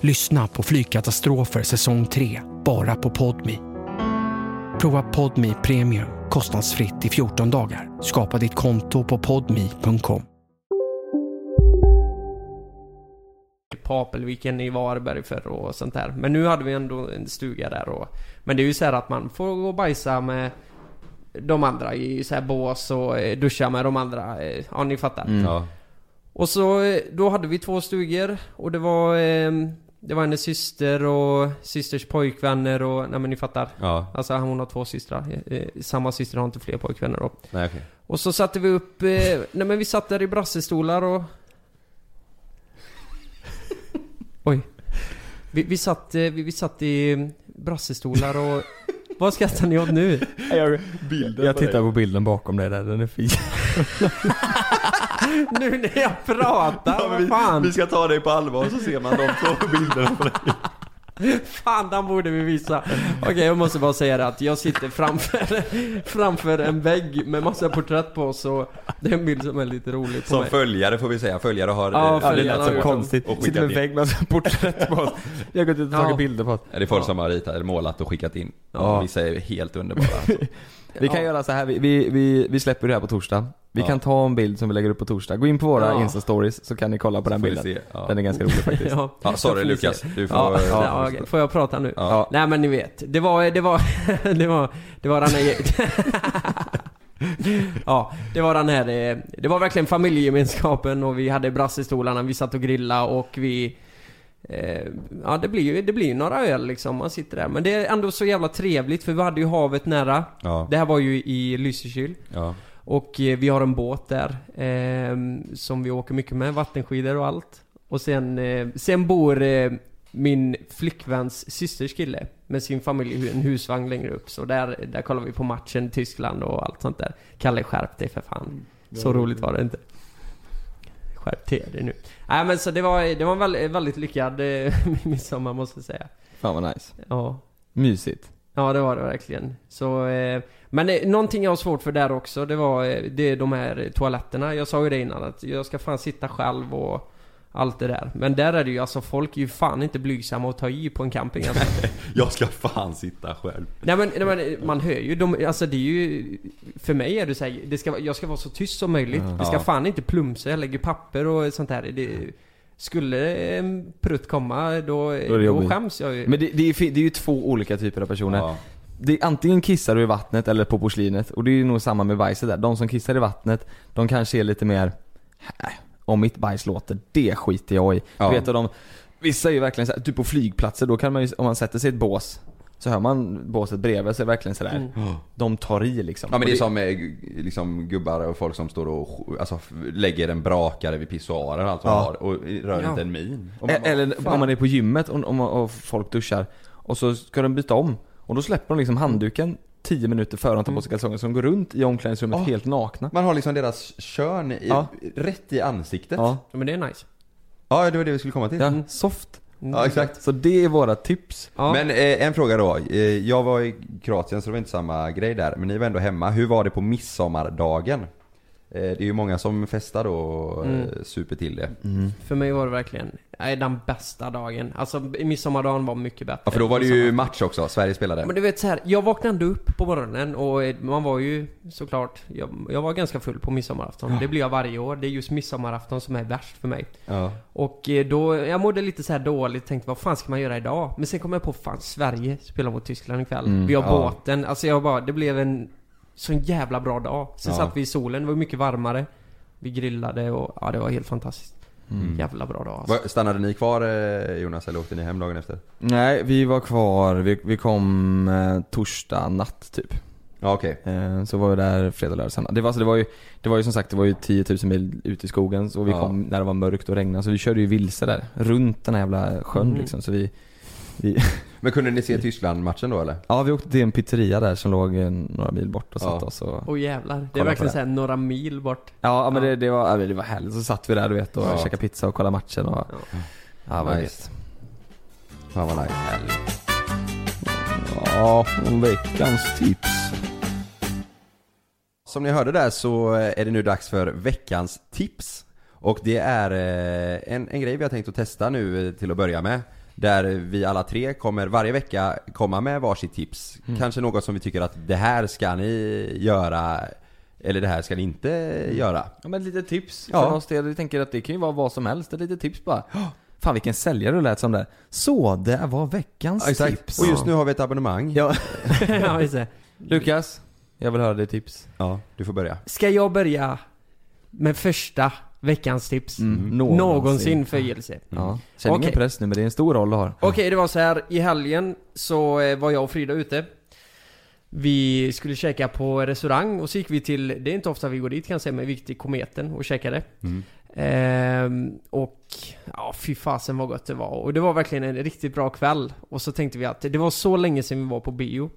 Lyssna på Flygkatastrofer säsong 3, bara på Podmi. Prova Podmi Premium kostnadsfritt i 14 dagar. Skapa ditt konto på podmi.com. på Apelviken i Varberg för och sånt där. Men nu hade vi ändå en stuga där och... Men det är ju så här att man får gå och bajsa med de andra i så här bås och eh, duscha med de andra. eh, Ja, ni fattar. Mm. Ja. Och så, eh, då hade vi två stugor och det var... Eh, det var hennes syster och systers pojkvänner och... Nej men ni fattar. Ja. Alltså hon har två systrar. Eh, eh, samma syster har inte fler pojkvänner då. Nej, okej. Och så satte vi upp... Eh, nej men vi satt där i brassestolar och... Oj. Vi, vi, satt, vi, vi satt i brassestolar och... Vad skrattar ni åt nu? Jag, jag tittar på bilden bakom dig där, den är fin. nu när jag pratar, vad fan? Vi ska ta dig på allvar så ser man de två bilderna på dig. Fan, den borde vi visa. Okej, jag måste bara säga det att jag sitter framför, framför en vägg med massa porträtt på så det är en bild som är lite rolig på Som mig. följare får vi säga, följare har... Ja, eh, följare ritat har så Konstigt. och Sitter med in. vägg med massa porträtt på oss. Jag har gått ut och tagit Ja. bilder på oss. Ja, det är folk som har ritat, målat och skickat in. Ja. Vissa är helt underbara. Alltså. Vi kan göra så här, vi, vi, vi, vi släpper det här på torsdag. Vi Ja. kan ta en bild som vi lägger upp på torsdag. Gå in på våra Ja. Insta-stories så kan ni kolla på den Får vi bilden. ja. Den är ganska rolig faktiskt. Ja, Ja, sorry Lukas, du får... Ja, ja, okej. Får jag prata nu? Ja. Nej men ni vet, det var, det var, det var, det var den här... ja, det var den här, eh, det var verkligen familjegemenskapen och vi hade brassestolarna, vi satt och grillade och vi... Eh, ja det blir ju, det blir ju några öl liksom, man sitter där. Men det är ändå så jävla trevligt för vi hade ju havet nära. Ja. Det här var ju i Lysekil. Ja. Och eh, vi har en båt där eh, som vi åker mycket med, vattenskidor och allt. Och sen, eh, sen bor eh, min flickväns systers kille med sin familj i en husvagn längre upp. Så där, där kollar vi på matchen, Tyskland och allt sånt där. Kalle skärp dig för fan. Så roligt var det inte. Skärp till dig nu. Nej men så det var, det var en väldigt, väldigt lyckad eh, midsommar måste jag säga. Fan vad nice. Ja. Mysigt. Ja det var det verkligen. Så, eh, men eh, någonting jag har svårt för där också, det var eh, det är de här toaletterna. Jag sa ju det innan att jag ska fan sitta själv och allt det där. Men där är det ju alltså, folk är ju fan inte blygsamma att ta i på en camping alltså. Jag ska fan sitta själv. Nej men, nej, men man hör ju, de, alltså det är ju För mig är det så här, det ska, jag ska vara så tyst som möjligt. Det ska Ja. fan inte plumsa, jag lägger papper och sånt där. Det, skulle en prutt komma då, Då då, skäms jag ju. Men det, det, är, det är ju två olika typer av personer. Ja. Det är, antingen kissar du i vattnet eller på porslinet och det är ju nog samma med bajset där. De som kissar i vattnet, de kanske är lite mer "Äh, om mitt bajs låter, det skiter jag i. Ja. Du vet, och de, vissa är ju verkligen såhär, typ på flygplatser, då kan man ju, om man sätter sig i ett bås så hör man båset bredvid det verkligen sådär, Mm. de tar i liksom. Ja men det är som med liksom gubbar och folk som står och alltså, lägger en brakare vid pissoarer och allt vad Ja. har och rör Ja. inte en min. Bara, Eller fan. om man är på gymmet och, och, och folk duschar och så ska de byta om och då släpper de liksom handduken 10 minuter före de tar på sig kalsonger så de går runt i omklädningsrummet Ja. helt nakna. Man har liksom deras kön i, Ja. rätt i ansiktet. Ja, Ja, men det är nice. Ja, det var det vi skulle komma till. ja soft. Ja, exakt. Så det är våra tips. Ja. Men eh, en fråga då. Eh, jag var i Kroatien så det var inte samma grej där. Men ni var ändå hemma. Hur var det på midsommardagen? Eh, det är ju många som festar då och Mm. eh, super till det. För mig var det verkligen den bästa dagen. Alltså midsommardagen var mycket bättre. Ja för då var det ju match också. Sverige spelade. Men du vet så här, jag vaknade ändå upp på morgonen och eh, man var ju såklart, jag, jag var ganska full på midsommarafton. Det blir jag varje år. Det är just midsommarafton som är värst för mig. Ja. Och då, jag mådde lite så här dåligt, tänkte vad fan ska man göra idag? Men sen kom jag på, fan Sverige spelar mot Tyskland ikväll. Mm, Vi har ja. båten, alltså jag bara, det blev en sån jävla bra dag. Sen Ja. satt vi i solen, det var mycket varmare. Vi grillade och ja, det var helt fantastiskt. Mm. Jävla bra dag alltså. Stannade ni kvar eh, Jonas eller åkte ni hem dagen efter? Nej, vi var kvar, vi, vi kom eh, torsdag natt typ. Ja okej. Eh, så var vi där fredag, lördag, söndag. Det var, alltså, det, var ju, det var ju som sagt, det var ju 10 000 mil ute i skogen. Så vi Ja. kom när det var mörkt och regnade. Så vi körde ju vilse där. Runt den här jävla sjön Mm. liksom. Så vi, vi Men kunde ni se Tyskland-matchen då eller? Ja, vi åkte till en pizzeria där som låg eh, några mil bort och satte Ja. oss och Åh jävlar. Det är verkligen såhär några mil bort. Ja, ja, men. Det, det, var, det var härligt. Så satt vi där du vet och Ja. käkade pizza och kollade matchen och Ja. Ja, vad Nice. Fan vad nice. Ja, veckans tips. Som ni hörde där så är det nu dags för veckans tips. Och det är eh, en, en grej vi har tänkt att testa nu eh, till att börja med. Där vi alla tre kommer varje vecka komma med varsitt tips. Mm. Kanske något som vi tycker att det här ska ni göra eller det här ska ni inte göra. Ja men lite tips Ja. för oss del. Vi tänker att det kan ju vara vad som helst. Ett litet tips bara. Fan vilken säljare du lät som där. Så, det var veckans Ja, tips. Och just nu har vi ett abonnemang. Ja. ja, just det. Lukas, jag vill höra ditt tips. Ja, du får börja. Ska jag börja med första veckans tips? Mm. Någonsin för JLC. Ja. Känn ingen press nu men det är en stor roll du har. Okej, det var så här. I helgen så eh, var jag och Frida ute. Vi skulle käka på restaurang och så gick vi till, det är inte ofta vi går dit kan jag säga, men vi gick till Kometen och käkade. Mm. Ehm, och ja, fy fasen vad gott det var. Och det var verkligen en riktigt bra kväll. Och så tänkte vi att det var så länge sedan vi var på bio.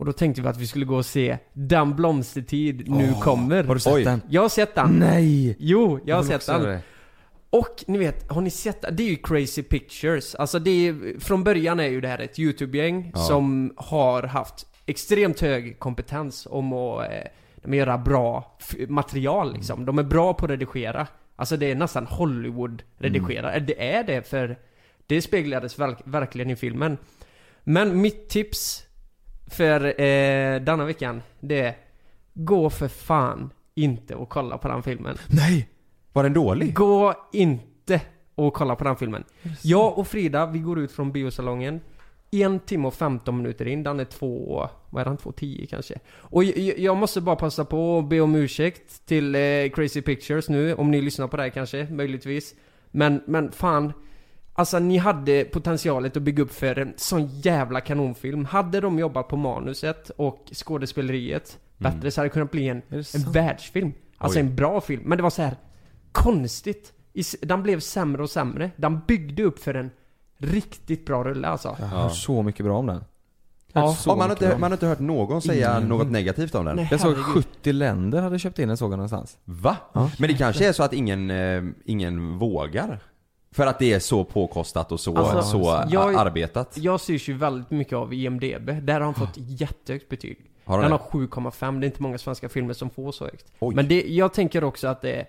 Och då tänkte vi att vi skulle gå och se Den blomstertid nu Åh, kommer. har du sett Oj. den? Jag har sett den. Nej! Jo, jag har vill sett också den. det. Och ni vet, har ni sett det? är ju Crazy Pictures. Alltså det är, från början är ju det här ett YouTube-gäng Ja. som har haft extremt hög kompetens om att eh, göra bra f- material liksom. De är bra på att redigera. Alltså det är nästan Hollywood-redigera. Mm. Det är det för det speglades verk- verkligen i filmen. Men mitt tips för eh, denna veckan, det är Gå för fan inte och kolla på den filmen. Nej! Var den dålig? Gå inte och kolla på den filmen. Jag och Frida, vi går ut från biosalongen en timme och 15 minuter in, den är två, vad är den? 2.10 kanske? Och jag, jag måste bara passa på att be om ursäkt till eh, Crazy Pictures nu, om ni lyssnar på det här kanske, möjligtvis. Men, men fan. Alltså ni hade potentialet att bygga upp för en sån jävla kanonfilm. Hade de jobbat på manuset och skådespeleriet Mm. bättre så hade det kunnat bli en, en världsfilm. Alltså Oj. en bra film. Men det var så här konstigt. Den blev sämre och sämre. Den byggde upp för en riktigt bra rulle alltså. Jag har hört så mycket bra om den. Ja. Ja, man, har inte, man har inte hört någon säga Ingen. något negativt om den. Nej. Jag såg herregud. 70 länder hade köpt in den såg jag någonstans. Va? Ja. Men det kanske är så att ingen, eh, ingen vågar? För att det är så påkostat och så, Alltså, så jag- arbetat? Jag styrs ju väldigt mycket av IMDB. Där har han fått jättehögt betyg. Har Den det? har 7,5. Det är inte många svenska filmer som får så högt. Oj. Men det, jag tänker också att det är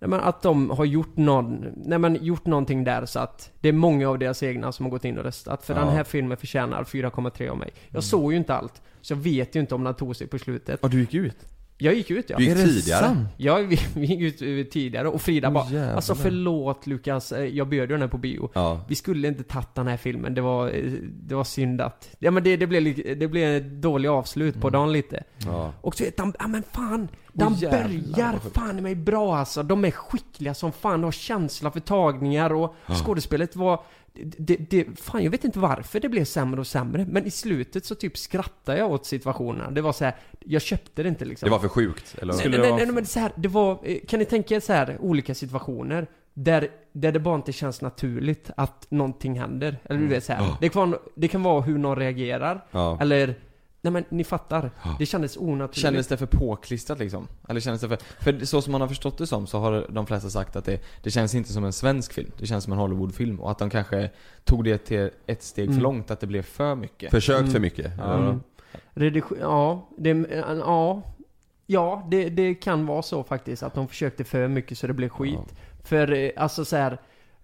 Nej men att de har gjort någon, nej men gjort någonting där så att det är många av deras egna som har gått in och röstat. För Ja. Mm. den här filmen förtjänar 4,3 av mig. Jag såg ju inte allt, så jag vet ju inte om den tog sig på slutet. Ja, du gick ut? Jag gick ut ja. Du gick Är det tidigare? sant? Ja, vi, vi gick ut tidigare och Frida Åh, bara jävlar. Alltså förlåt Lukas, eh, jag bjöd ju den här på bio. Ja. Vi skulle inte tagit den här filmen, det var, eh, det var synd att... Ja men det, det, blev, det blev ett dåligt avslut Mm. på dagen lite. Ja. Och så vet de, ja men fan, de jävlar, börjar fan i mig bra alltså. De är skickliga som fan, de har känsla för tagningar och skådespelet var... Det, det, fan jag vet inte varför det blev sämre och sämre, men i slutet så typ skrattade jag åt situationerna. Det var så här, jag köpte det inte liksom. Det var för sjukt, eller? Nej, nej, nej, nej, men så här, det var, eh, kan ni tänka er så här olika situationer där, där det bara inte känns naturligt att någonting händer? Eller du vet så här. Ja. Det, kan vara, det kan vara hur någon reagerar, Ja. eller Nej men ni fattar. Det kändes onaturligt. Kändes det för påklistrat liksom? Eller kändes det för... För så som man har förstått det som så har de flesta sagt att det, det känns inte som en svensk film. Det känns som en Hollywoodfilm. Och att de kanske tog det till ett steg Mm. för långt, att det blev för mycket. Försökt Mm. för mycket? Ja. Mm. Redig- ja, det, ja, ja det, det kan vara så faktiskt att de försökte för mycket så det blev skit. För eh, alltså så här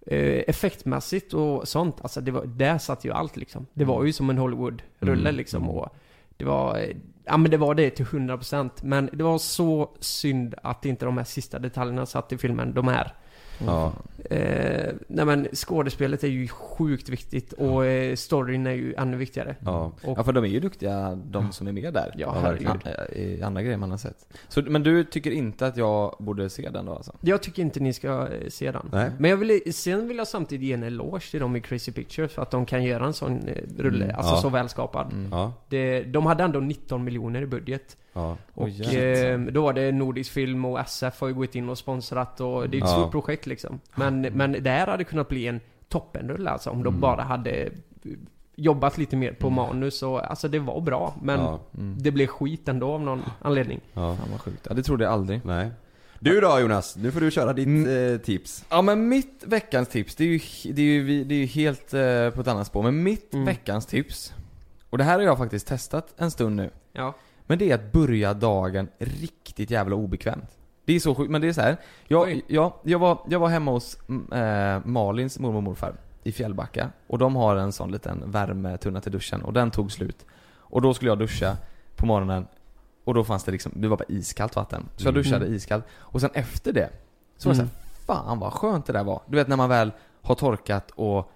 eh, effektmässigt och sånt, alltså det var, där satt ju allt liksom. Det var ju som en Hollywood-rulle Mm. liksom Mm. och det var, eh, ja men det var det till 100% Men det var så synd att inte de här sista detaljerna satt i filmen. De här Ja. Eh, nej men skådespelet är ju sjukt viktigt och eh, storyn är ju ännu viktigare. Ja. Och, Ja för de är ju duktiga de som är med där. Ja, verkligen. I andra grejer man har sett. Så, men du tycker inte att jag borde se den då alltså? Jag tycker inte ni ska eh, se den. Nej. Men jag vill, sen vill jag samtidigt ge en eloge till dem i Crazy Pictures för att de kan göra en sån eh, rulle, Mm. alltså Ja. så välskapad. Mm. Ja. Det, de hade ändå 19 miljoner i budget. Ja. Och eh, då var det Nordisk Film och SF har ju gått in och sponsrat och det är ett Ja. stort projekt liksom. Men, men det här hade kunnat bli en toppenrulle alltså om de bara hade jobbat lite mer på manus och alltså det var bra men Ja. Mm. det blev skit ändå av någon anledning. Ja. Fan vad sjukt. Ja, det trodde jag aldrig. Nej. Du då Jonas, nu får du köra ditt Mm. eh, tips. Ja men mitt veckans tips, det är ju, det är ju, det är ju helt eh, på ett annat spår. Men mitt Mm. veckans tips, och det här har jag faktiskt testat en stund nu. Ja. Men det är att börja dagen riktigt jävla obekvämt. Det är så sjukt, men det är så här. Jag, jag, jag, var, jag var hemma hos eh, Malins mormor och morfar i Fjällbacka. Och de har en sån liten värmetunna till duschen och den tog slut. Och då skulle jag duscha på morgonen och då fanns det liksom, det var bara iskallt vatten. Så jag Mm. duschade iskallt. Och sen efter det, så var det Mm. så här, fan vad skönt det där var. Du vet när man väl har torkat och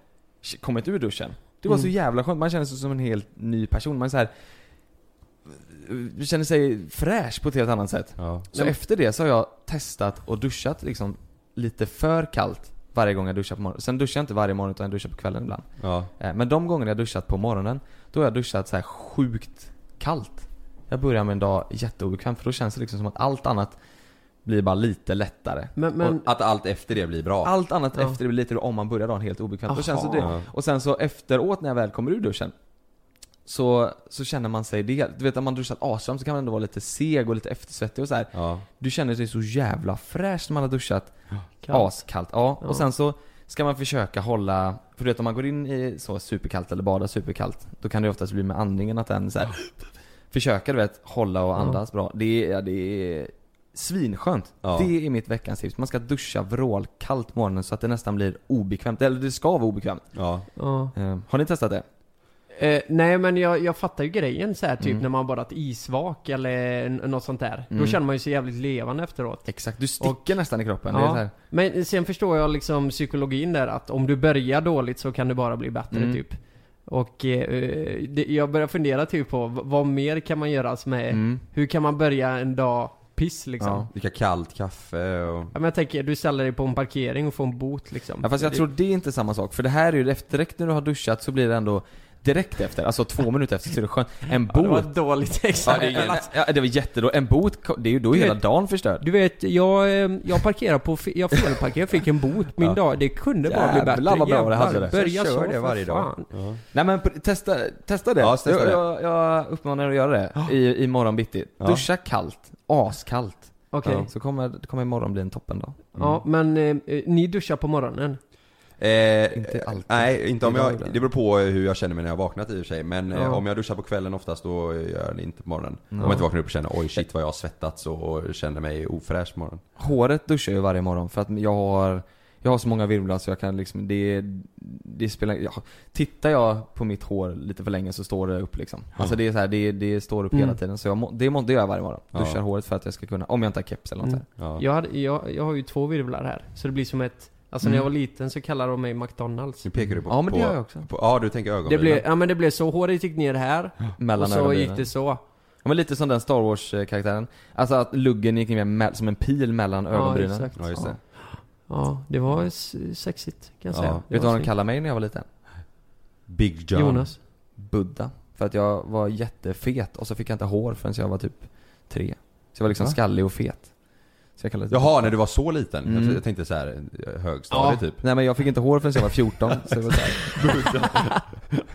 kommit ur duschen. Det var så Mm. jävla skönt, man känner sig som en helt ny person. Man är så här, känner sig fräsch på ett helt annat sätt. Ja. Så efter det så har jag testat och duschat liksom lite för kallt varje gång jag duschar på morgonen. Sen duschar jag inte varje morgon utan jag duschar på kvällen ibland. Ja. Eh, Men de gånger jag duschat på morgonen, då har jag duschat så här sjukt kallt. Jag börjar med en dag jätteobekvämt för då känns det liksom som att allt annat blir bara lite lättare. Men, men Att allt efter det blir bra. Allt annat Ja. efter det blir lite om man börjar dagen helt obekvämt. Då känns det. Och sen så efteråt när jag väl kommer ur duschen så, så känner man sig det. Du vet om man duschat asvarmt så kan man ändå vara lite seg och lite eftersvettig och så här. Ja. Du känner dig så jävla fräsch när man har duschat Kallt. askallt. Ja. Ja. Och sen så ska man försöka hålla, för du vet om man går in i så superkallt eller badar superkallt, då kan det oftast bli med andningen att den så här, Försöka du vet, hålla och andas bra. Det är, ja, det är svinskönt. Ja. Det är mitt veckans tips. Man ska duscha vrålkallt morgonen så att det nästan blir obekvämt. Eller det ska vara obekvämt. Ja. ja. Eh, har ni testat det? Eh, nej men jag, jag fattar ju grejen så här typ Mm. när man bara ett isvak eller något sånt där. Då Mm. känner man ju sig jävligt levande efteråt. Exakt, du sticker nästan i kroppen. Ja. Men sen förstår jag liksom psykologin där att om du börjar dåligt så kan det bara bli bättre Mm. typ. Och eh, det, jag börjar fundera typ på vad mer kan man göra som är, Mm. hur kan man börja en dag piss liksom? Ja. Ja. Dricka kallt kaffe och... men jag tänker, du ställer dig på en parkering och får en bot liksom. Ja fast jag Det- tror det är inte samma sak. För det här är ju efter, direkt när du har duschat så blir det ändå direkt efter, alltså två minuter efter så är det skönt. En Ja, det var bot ett dåligt Ja, exempel. det, är, ja, det var jättedåligt. En bot, det är ju då Du hela vet- dagen förstörd. Du vet, jag, eh, jag parkerade på, jag felparkerade, fick en bot min Ja. dag. Det kunde bara bli Jävlar bättre. vad bra det hade Jävlar, det. Börja Så det varje dag. Ja. Nej men testa, testa det. Ja, testa jag, det. Jag, jag uppmanar er att göra det i, i morgon bitti. Ja. Duscha kallt, askallt. Okej. Ja, så kommer, kommer imorgon bli en toppendag. Ja, men eh, ni duschar på morgonen? Eh, Inte alltid. Nej, inte om jag, det beror på hur jag känner mig när jag har vaknat i och för sig. Men eh, Ja. om jag duschar på kvällen oftast då gör jag det inte på morgonen. Ja. Om jag inte vaknar upp och känner oj shit vad jag har svettats och känner mig ofräsch på morgonen. Håret duschar jag varje morgon för att jag har jag har så många virvlar så jag kan liksom, det, det spelar, ja, Tittar jag på mitt hår lite för länge så står det upp liksom. Alltså det är så här, det, det står upp Mm. hela tiden. Så jag, det, må- det gör jag varje morgon. Ja. Duschar håret för att jag ska kunna, om jag inte har keps eller något Mm. Ja. Jag, hade, jag, jag har ju två virvlar här, så det blir som ett Alltså när Mm. jag var liten så kallade de mig McDonalds Nu pekar du på... Ja, men det gör jag också. På, ja du tänker Det ögonbrynen. blev, ja men det blev så, håret gick ner här Mellan och så gick det så Ja men lite som den Star Wars-karaktären. Alltså att luggen gick ner med, som en pil mellan ögonbrynen. exakt. Ja just det. Ja, det var sexigt kan jag Ja. säga Det Vet du vad de kallade mig när jag var liten? Big John. Jonas Buddha. För att jag var jättefet och så fick jag inte hår förrän jag var typ tre. Så jag var liksom Va? skallig och fet. Så jag kallades Jaha, när du var så liten? Mm. Jag, tänkte så här högstadie typ. Nej men jag fick inte hår förrän jag var 14. så det var så här.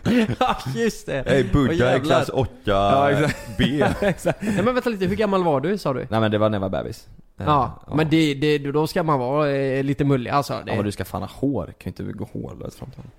Ja just det! Åh, Buddha i klass 8 Ja, exakt. B. Exakt. Nej men vänta lite, hur gammal var du sa du? Nej men det var när jag var bebis. Eh, Ja, men det, det, då ska man vara eh, lite mullig alltså det, Ja men du ska fan ha hår, kan ju inte gå hårlös fram till honom.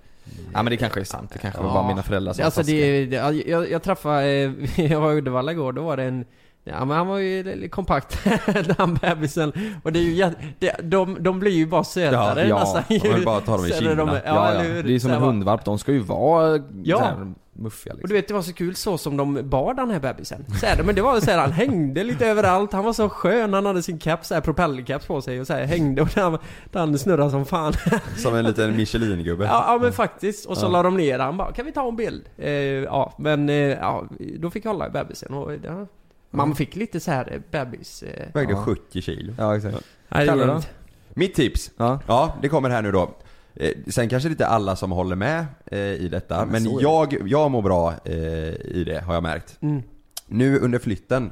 Ja men det kanske är sant, det kanske var bara mina föräldrar som Alltså det, det jag, jag träffade, eh, jag var i Uddevalla igår, då var det en Ja men han var ju kompakt, den bebisen. Och det är ju jätte, det, de, de blir ju bara sötare Ja, nästan man vill bara ta dem i kinderna. De, ja, Ja, ja. hur? Det är som Så en hundvalp, de ska ju vara Ja. så här muffiga liksom. Och du vet det var så kul så som de bar den här bebisen. Så här, men det var så här, han hängde lite överallt, han var så skön, han hade sin caps, så här, propellercaps på sig och så här, hängde och den, den snurrade som fan. Som en liten Michelin-gubbe. Ja, ja men faktiskt. Och så Ja. la de ner han bara, kan vi ta en bild? Eh, ja, men eh, ja, då fick jag hålla i bebisen och ja, man fick lite så här eh, bebis... Eh, Vägde Ja. 70 kilo. Ja exakt. Nej, det Kalle går då? inte. Mitt tips. Ja. det kommer här nu då. Eh, Sen kanske inte alla som håller med eh, i detta, men men så är det. jag, jag mår bra eh, i det har jag märkt. Mm. Nu under flytten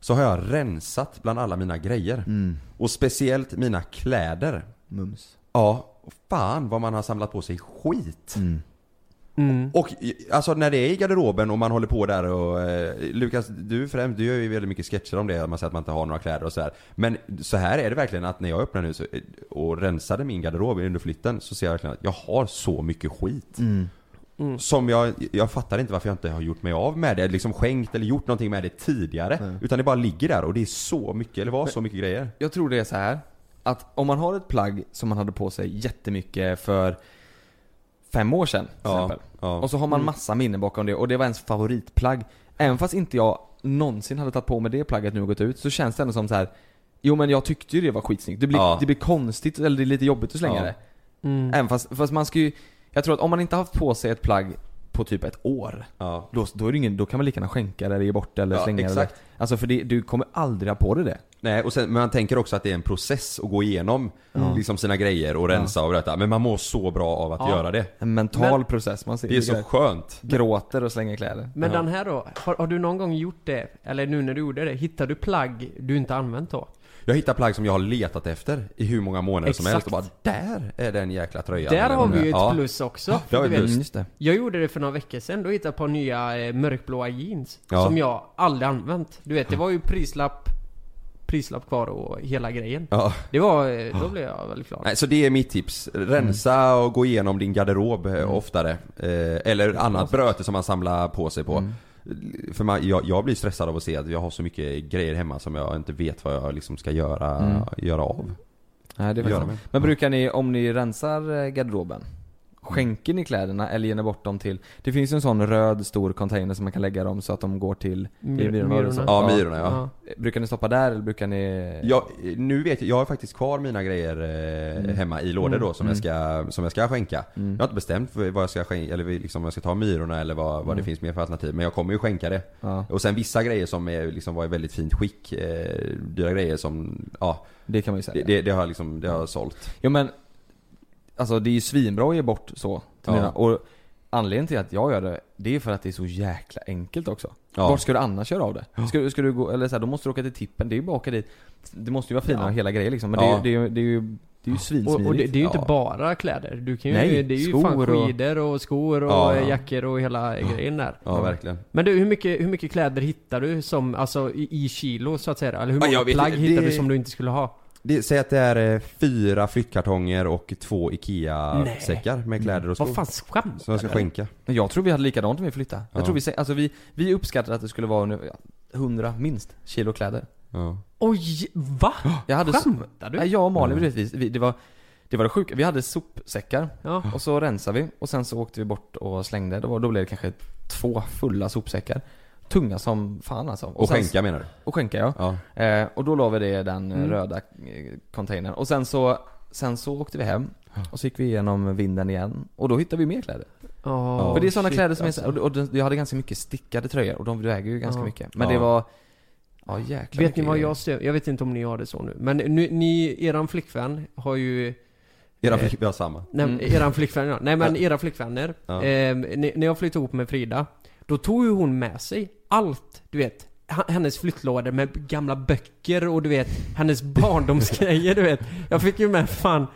så har jag rensat bland alla mina grejer. Och speciellt mina kläder. Mums. Ja, fan vad man har samlat på sig skit. Mm. Och i- alltså när det är i garderoben och man håller på där och eh, Lukas, du främst, du gör ju väldigt mycket sketcher om det, man säger att man inte har några kläder och sådär. Men så här är det verkligen att när jag öppnar nu så, och rensade min garderob under flytten så ser jag verkligen att jag har så mycket skit. Mm. Som jag, jag fattar inte varför jag inte har gjort mig av med det, liksom skänkt eller gjort någonting med det tidigare. Utan det bara ligger där och det är så mycket, eller var så mycket grejer. Jag tror det är så här att om man har ett plagg som man hade på sig jättemycket för fem år sedan till Ja, exempel. ja. Och så har man Mm. massa minnen bakom det och det var ens favoritplagg. Även fast inte jag någonsin hade tagit på mig det plagget nu och gått ut så känns det ändå som så här. Jo men jag tyckte ju det var skitsnyggt. Det blir, Ja. det blir konstigt eller det är lite jobbigt att slänga Ja. det. Mm. Även fast, fast man ska ju Jag tror att om man inte har haft på sig ett plagg på typ ett år Ja. då, då, är det ingen, då kan man lika gärna skänka det eller ge bort det eller Ja, slänga exakt. det. Alltså för det, du kommer aldrig ha på dig det. Nej, och sen, men man tänker också att det är en process att gå igenom liksom sina grejer och rensa och detta. Men man mår så bra av att Ja. göra det. En mental Men- process. Man ser Det är så skönt. Gråter och slänger kläder. Men Ja. den här då, har, har du någon gång gjort det? Eller nu när du gjorde det, hittar du plagg du inte använt då? Jag hittar plagg som jag har letat efter i hur många månader som helst och bara Exakt. där är den jäkla tröjan. Där har vi ju ett Ja. plus också. det vi du plus. vet, det. Jag gjorde det för några veckor sedan, då hittade jag ett par nya eh, mörkblåa jeans. Ja. Som jag aldrig använt. Du vet, det var ju prislapp, prislapp kvar och hela grejen. Ja. Det var, eh, då blev jag väldigt glad. Nej, så det är mitt tips. Rensa och gå igenom din garderob eh, oftare. Eh, eller annat bröte som man samlar på sig på. För man, jag, jag blir stressad av att se att jag har så mycket grejer hemma som jag inte vet vad jag liksom ska göra, Mm. göra av. Nej, det är Göra. Men brukar ni, om ni rensar eh, garderoben, skänker ni kläderna eller ger ni bort dem till? Det finns ju en sån röd stor container som man kan lägga dem så att de går till Myrorna, det så? Ja, Myrorna ja. Ja. Brukar ni stoppa där eller brukar ni? Jag, nu vet jag, jag har faktiskt kvar mina grejer eh, hemma i lådor då som, jag ska, som jag ska skänka. Mm. Jag har inte bestämt vad jag ska skänka, eller liksom om jag ska ta Myrorna eller vad, vad det finns mer för alternativ. Men jag kommer ju skänka det. Ja, Och sen vissa grejer som är, liksom var i väldigt fint skick, eh, dyra grejer som, ja, det kan man ju det, säga. det, det har jag liksom, det har jag sålt. Jo men, alltså det är ju svinbra att ge bort så till Ja. och anledningen till att jag gör det, det är för att det är så jäkla enkelt också. Ja. Vart ska du annars göra av det? Ska, du- ska du gå, eller så här, då måste du åka till tippen, det är ju bara åka dit. Det måste ju vara fina Ja. hela grejer liksom, men Ja. det, är ju- det, är ju- det är ju det är ju svinsmidigt. Och, och det, det är ju inte Ja. bara kläder. Du kan ju, Nej, det är ju fan och- skidor och skor och Ja. eh, jackor och hela grejen där. Ja, verkligen. Men du, hur mycket, hur mycket kläder hittar du som, alltså i, i kilo så att säga? Eller hur Ja, många vet plagg hittar det- du som du inte skulle ha? Det, säg att det är eh, fyra flyttkartonger och två IKEA-säckar med kläder och skor. Vad fan skämtar Som jag ska skänka. Men jag tror vi hade likadant om vi flyttade. Jag Ja. tror vi, sä- alltså vi, vi uppskattade att det skulle vara nu, ja, 100 minst kilo kläder. Ja. Oj, va? Jag hade Skämtar du? Nej, jag och Malin, vi, vi, det var det var det sjuka, vi hade sopsäckar Ja. och så rensade vi och sen så åkte vi bort och slängde. Då, var- då blev det kanske två fulla sopsäckar. Tunga som fan alltså. Och sen- skänka menar du? Och skänka ja. Ja. Eh, och då la vi det i den Mm. röda eh, containern. Och sen så, sen så åkte vi hem och så gick vi igenom vinden igen. Och då hittade vi mer kläder. Oh, För det är sådana kläder som alltså. är så, och, och jag hade ganska mycket stickade tröjor och de väger ju ganska Ja. mycket. Men Ja. det var, ja jäkla Vet ni vad jag ser? Jag vet inte om ni har det så nu. Men nu, ni, eran flickvän har ju... Era Eh, flick, vi har samma. Nej, Mm. eran flickvän ja. Nej men era flickvänner. Ja. Eh, när när jag flyttade ihop med Frida, då tog ju hon med sig allt, du vet. Hennes flyttlådor med gamla böcker och du vet, hennes barndomsgrejer du vet. Jag fick ju med fan...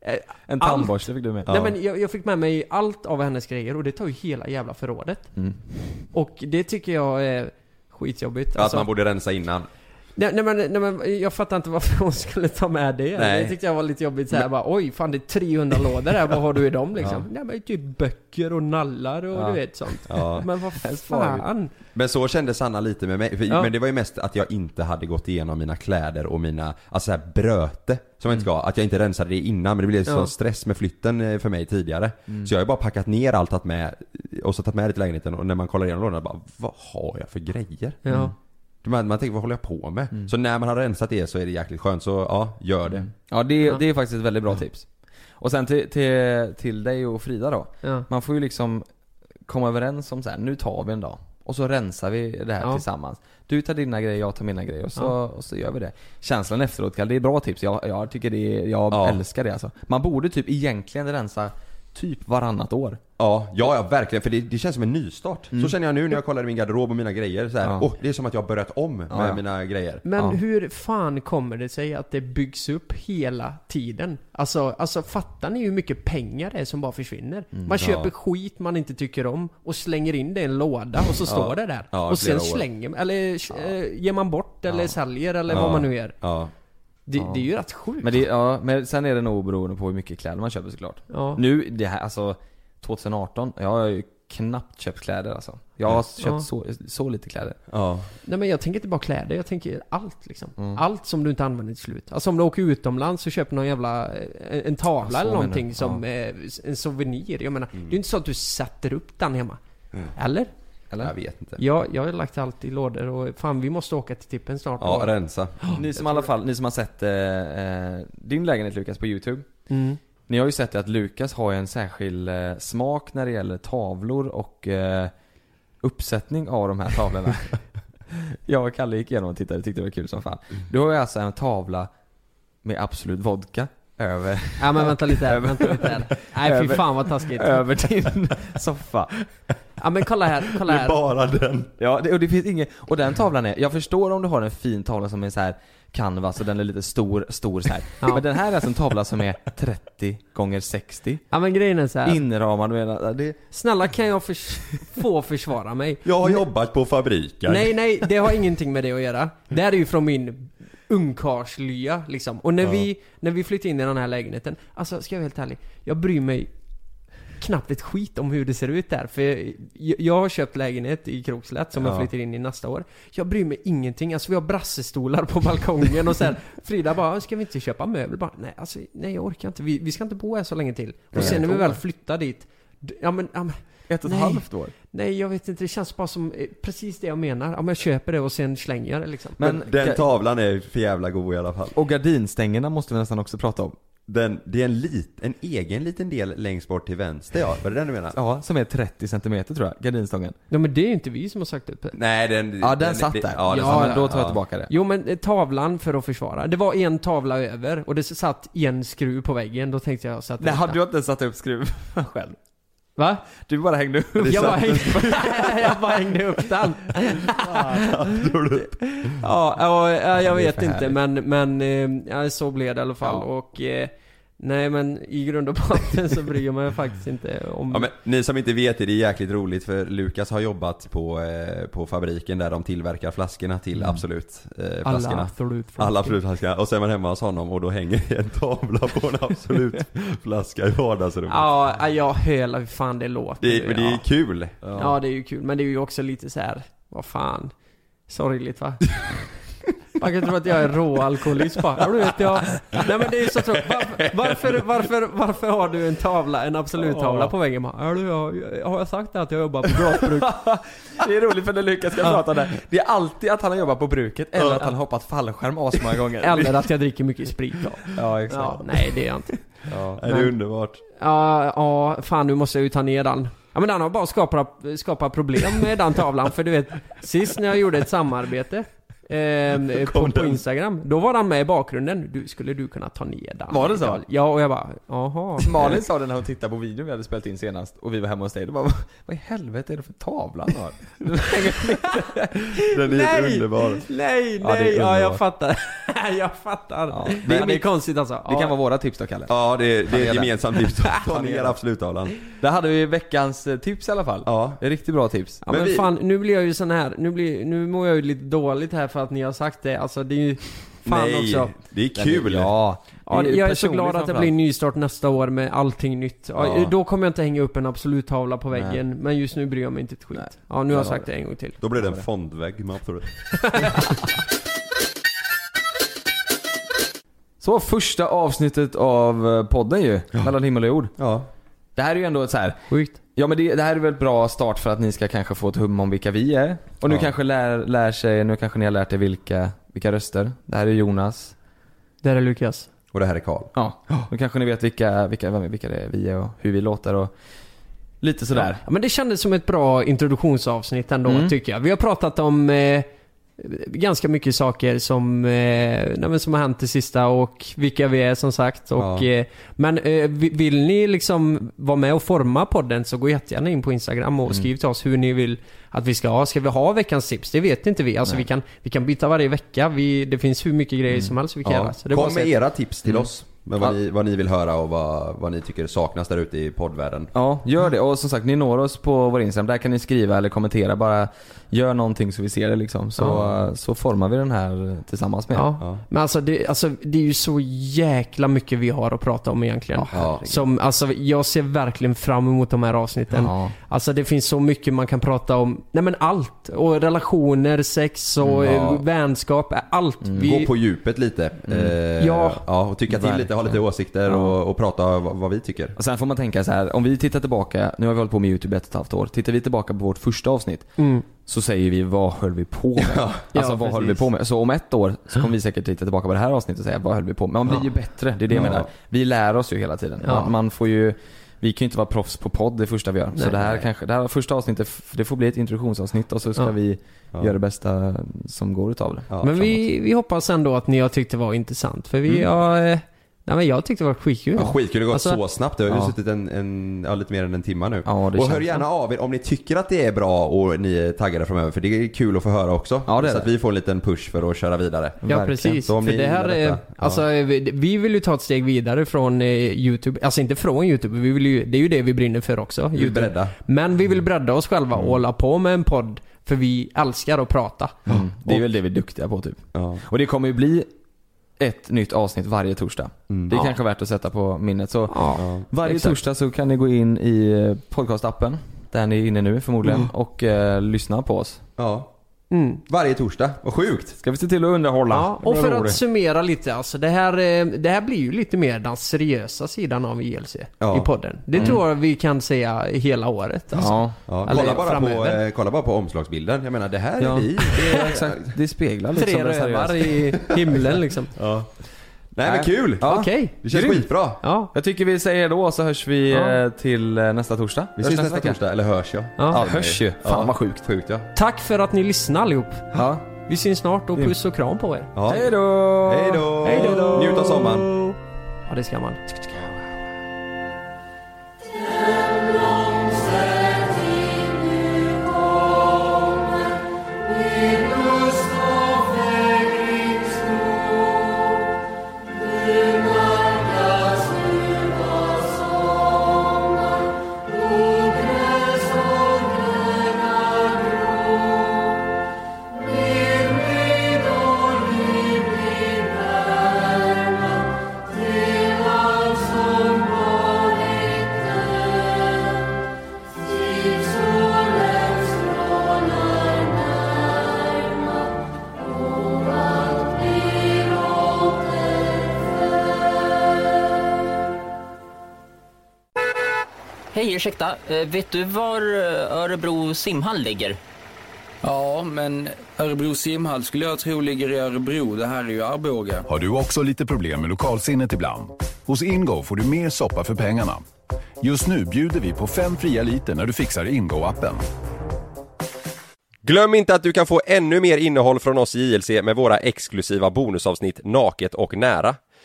eh, En tandborste fick du med. Ja. Nej men jag, jag fick med mig allt av hennes grejer och det tar ju hela jävla förrådet. Mm. Och det tycker jag är skitjobbigt. Ja, Alltså, att man borde rensa innan. Nej, nej, men, nej men jag fattar inte varför hon skulle ta med det. Nej. Det tyckte jag var lite jobbigt såhär bara oj fan det är 300 lådor här, vad har du i dem liksom? Nej men typ böcker och nallar och Ja. du vet sånt. Ja. Men vad fan? Men så kände Sanna lite med mig, för, Ja. men det var ju mest att jag inte hade gått igenom mina kläder och mina, alltså så här bröte som jag inte ska, att jag inte rensade det innan men det blev Ja. sån stress med flytten eh, för mig tidigare. Mm. Så jag har bara packat ner allt tagit med, och så tagit med det till lägenheten och när man kollar igenom lådorna bara, vad har jag för grejer? Ja. Mm. Man, man tänker vad håller jag på med? Så när man har rensat det så är det jäkligt skönt, så ja, gör det. Ja det, är- det är faktiskt ett väldigt bra tips. Och sen till, till, till dig och Frida då. Ja. Man får ju liksom komma överens om så här, nu tar vi en dag. Och så rensar vi det här Ja. tillsammans. Du tar dina grejer, jag tar mina grejer och så, Ja. och så gör vi det. Känslan efteråt, det är bra tips. Jag, jag tycker det är, jag Ja. älskar det alltså. Man borde typ egentligen rensa typ varannat år. Ja, ja, ja verkligen. För det, det känns som en nystart. Mm. Så känner jag nu när jag kollar i min garderob och mina grejer. Så här, Ja. åh, det är som att jag har börjat om med Ja, ja. mina grejer. Men Ja. hur fan kommer det sig att det byggs upp hela tiden? Alltså, alltså fattar ni hur mycket pengar det är som bara försvinner? man ja. köper skit man inte tycker om och slänger in det i en låda och så står det där. Och sen år. slänger eller eh, ger man bort eller Ja. säljer eller Ja. vad man nu gör. Det, Ja. det är ju rätt sjukt. Men, det, ja, men sen är det nog beroende på hur mycket kläder man köper såklart. Ja. Nu, det här, alltså 2018, jag har ju knappt köpt kläder alltså. Jag har köpt Ja. så, så lite kläder. Ja. Nej men jag tänker inte bara kläder, jag tänker allt liksom. Mm. Allt som du inte använder till slut. Alltså om du åker utomlands och köper någon jävla, eh, en tavla så eller någonting som en souvenir. Jag menar, det är ju inte så att du sätter upp den hemma. Eller? Eller? Jag vet inte. Ja, jag har lagt allt i lådor och fan vi måste åka till tippen snart. Ja, och- rensa. Ni som i alla fall, ni som har sett eh, eh, din lägenhet Lukas på youtube. Mm. Ni har ju sett att Lukas har en särskild eh, smak när det gäller tavlor och eh, uppsättning av de här tavlorna. jag och Kalle gick igenom och tittade, tyckte det var kul som fan. Du har ju alltså en tavla med Absolut Vodka över, Ja men vänta lite här, Över- vänta lite här. Nej fy fan vad taskigt. över din soffa. Ja men kolla här, kolla här. bara den. Ja, det, och det finns inget, och den tavlan är, jag förstår om du har en fin tavla som är så här canvas och den är lite stor, stor så här. Ja. Men den här är alltså en tavla som är 30 gånger 60 Ja men grejen är så här. Inramad med, det, Snälla kan jag förs- få försvara mig? Jag har jobbat på fabriken. Nej, nej, det har ingenting med det att göra. Det här är ju från min ungkarlslya liksom. Och när, Ja. vi, när vi flyttade in i den här lägenheten, alltså ska jag vara helt ärlig, jag bryr mig knappt ett skit om hur det ser ut där. För jag, jag har köpt lägenhet i Krokslätt som jag Ja. flyttar in i nästa år. Jag bryr mig ingenting. Alltså vi har brassestolar på balkongen och så här. Frida bara, ska vi inte köpa möbler? Bara, nej alltså, nej jag orkar inte. Vi, vi ska inte bo här så länge till. Och Nej. sen när vi väl flyttar dit, ja men, ja, men ett och ett Nej. halvt år. Nej jag vet inte, det känns bara som eh, precis det jag menar. Om jag köper det och sen slänger jag det liksom. Men, Den tavlan är för jävla god i alla fall. och gardinstängerna måste vi nästan också prata om. Den, det är en, lit, en egen liten del längst bort till vänster ja, var det den du menar? Ja, som är 30 cm tror jag, gardinstången. Ja men det är ju inte vi som har sagt upp det. Nej den... Ja, den satt där. Ja, den Ja, satt men där. då tar jag Ja. tillbaka det. Jo men eh, tavlan för att försvara. Det var en tavla över och det satt en skruv på väggen. Då tänkte jag sätta Nej, upp hade den. du inte satt upp skruv själv? Va? Du bara hängde upp Jag bara, hängde, jag bara hängde upp den. ja, ja, ja, jag vet inte men, men eh, så blev det i alla fall. Ja. Och eh, nej men i grund och botten så bryr jag mig faktiskt inte om... Ja, men ni som inte vet det, det är jäkligt roligt för Lukas har jobbat på, eh, på fabriken där de tillverkar flaskorna till Absolut eh, alla flaskorna. absolut Alla Absolut-flaskorna. Och sen är man hemma hos honom och då hänger en tavla på en Absolut-flaska i vardagsrummet. Ja, ja, jag hör hur fan det låter. Det, men det är ja. kul. Ja. det är ju kul, men det är ju också lite så här. vad fan. Sorgligt va? Man kan tro att jag är råalkoholist bara. Ja, du vet jag. Nej men det är ju så tråkigt. Varför, varför, varför, varför har du en tavla, en absolut-tavla på väggen? Bara, "Ja, du, jag, har jag sagt att jag jobbar på glasbruk? Det är roligt för när Lukas ska prata där. Det är alltid att han har jobbat på bruket eller att han har hoppat fallskärm asmånga gånger. Eller att jag dricker mycket sprit då. Ja, exakt. Ja, nej det är jag inte. Ja. Det är Men- underbart. Ja, ja, fan nu måste jag ju ta ner den. Ja men den har bara skapat, skapat problem med den tavlan, för du vet, sist när jag gjorde ett samarbete ehm, på, på Instagram, då var den med i bakgrunden. Du, skulle du kunna ta ner den? Var det så? Ja, och jag bara, jaha. Malin sa det när hon tittade på videon vi hade spelat in senast och vi var hemma hos dig. Då bara, vad i helvete är det för tavla han har? Den är Nej! underbar. Nej, Ja, det är nej, ja, jag underbart. fattar. jag fattar. Ja. Det Men är det- det, konstigt alltså. Det kan vara våra tips då Kalle. Ja, det, det är Han ett är gemensamt tips. Ta Han är ner där. absoluttavlan. Där hade vi veckans eh, tips i alla fall. Ja. Är riktigt bra tips. Ja, men fan, nu blir jag ju sån här, nu, blir, nu mår jag ju lite dåligt här för att ni har sagt det. Alltså det är ju fan Nej, också. det är kul. Ja. Ja, är jag är så glad att det blir nystart nästa år med allting nytt. Ja, Ja. Då kommer jag inte hänga upp en absolut tavla på väggen, men just nu bryr jag mig inte ett skit. Nej. Ja, nu har jag sagt det en gång till. Då blir det en fondvägg med absolut. Så första avsnittet av eh, podden ju, Mellan himmel och jord. Ja. Det här är ju ändå ett så här. Sjukt. Ja men det, det här är väl ett bra start för att ni ska kanske få ett hum om vilka vi är. Och nu Ja. kanske lär, lär sig, nu kanske ni har lärt er vilka, vilka röster. Det här är Jonas. Där är Lukas. Och det här är Karl. Ja. Nu kanske ni vet vilka, vilka, vilka det är vi är och hur vi låter och lite sådär. Ja, men det kändes som ett bra introduktionsavsnitt ändå Mm. tycker jag. Vi har pratat om eh, ganska mycket saker som, eh, nej, men som har hänt det sista och vilka vi är som sagt. Och, Ja. eh, men eh, vi- vill ni liksom vara med och forma podden så gå jättegärna in på Instagram och Mm. skriv till oss hur ni vill att vi ska ha. Ska vi ha veckans tips? Det vet inte vi. Alltså vi kan, vi kan byta varje vecka. Vi, det finns hur mycket grejer som helst vi kan göra. Så det Kom med era tips till Mm. oss. Med vad, Ja. ni, vad ni vill höra och vad, vad ni tycker saknas där ute i poddvärlden. Ja, gör det. Och som sagt, ni når oss på vår Instagram. Där kan ni skriva eller kommentera. Bara gör någonting så vi ser det liksom. Så, Ja. så formar vi den här tillsammans med. Ja. Ja. Men alltså det, alltså det är ju så jäkla mycket vi har att prata om egentligen. Ja. Som, alltså jag ser verkligen fram emot de här avsnitten. Ja. Alltså det finns så mycket man kan prata om. Nej men allt. Och relationer, sex och Mm, ja. vänskap. Allt. Vi, Gå på djupet lite. Eh, Ja. ja. Och tycka till lite, ha lite åsikter Ja. och, och prata vad, vad vi tycker. Och sen får man tänka så här, om vi tittar tillbaka, nu har vi hållit på med YouTube ett och ett halvt år. Tittar vi tillbaka på vårt första avsnitt mm. Så säger vi vad höll vi på med? Ja. Alltså Ja, vad höll vi på med? Så om ett år så kommer vi säkert titta tillbaka på det här avsnittet och säga vad höll vi på med? Man blir Ja. ju bättre, det är det jag Ja. menar. Vi lär oss ju hela tiden. Ja. Man, man får ju vi kan ju inte vara proffs på podd det första vi gör. så Nej, det här nej. kanske, det här första avsnittet, det får bli ett introduktionsavsnitt och så ska Ja. vi Ja. göra det bästa som går utav det. Ja, men framåt. vi, vi hoppas ändå att ni har tyckt det var intressant. För vi Mm. har... Nej men jag tyckte det var skitkul. Ja, skitkul, det har gått Alltså- så snabbt. Det har ju Ja. suttit en, en, ja, lite mer än en timme nu. Ja, och hör gärna av er om ni tycker att det är bra och ni är taggade framöver. För det är kul att få höra också. Ja, det så det. att vi får en liten push för att köra vidare. Ja Verkligen. precis, Så för det här är, detta, alltså vi, vi vill ju ta ett steg vidare från eh, YouTube, alltså inte från YouTube, vi vill ju, det är ju det vi brinner för också, Vi YouTube. beredda. Men vi vill bredda oss själva och hålla på med en podd, för vi älskar att prata. Mm. Det är väl det vi är duktiga på typ. Ja. Och det kommer ju bli ett nytt avsnitt varje torsdag. Mm. Det är Ja. kanske värt att sätta på minnet. Så Ja. Varje exakt. torsdag så kan ni gå in i podcastappen, där ni är inne nu förmodligen, och eh, lyssna på oss. ja. Mm. Varje torsdag. Vad sjukt! Ska vi se till att underhålla? Ja, och för att summera lite, alltså det här, eh, det här blir ju lite mer den seriösa sidan av ILC Ja. i podden. Det tror jag vi kan säga hela året. Alltså. Ja, Ja, Eller kolla, bara på, framöver. eh, kolla bara på omslagsbilden. Jag menar, det här Ja. är vi. det är exakt. Det speglar liksom Tre rövar i himlen liksom. Ja. Nej men kul! Ja. Okej. Det känns Grymt. skitbra. Ja. Jag tycker vi säger då så hörs vi Ja. eh, till eh, nästa torsdag. Vi Hörs ses nästa vecka. torsdag, eller hörs jag. Ja. Ja, hörs ju. Fan vad sjukt. Sjukt ja. Tack för att ni lyssnade allihop. Ja. Vi syns snart och puss och kram på er. ja. Hej då! Hej då! Hej då! Njut av sommaren. Ja, det ska man. Hej, ursäkta. Eh, Vet du var eh, Örebro simhall ligger? Ja, men Örebro simhall skulle jag tro ligger i Örebro. Det här är ju Arboga. Har du också lite problem med lokalsinnet ibland? Hos Ingo får du mer soppa för pengarna. Just nu bjuder vi på fem fria liter när du fixar Ingo-appen. Glöm inte att du kan få ännu mer innehåll från oss i JLC med våra exklusiva bonusavsnitt Naket och nära.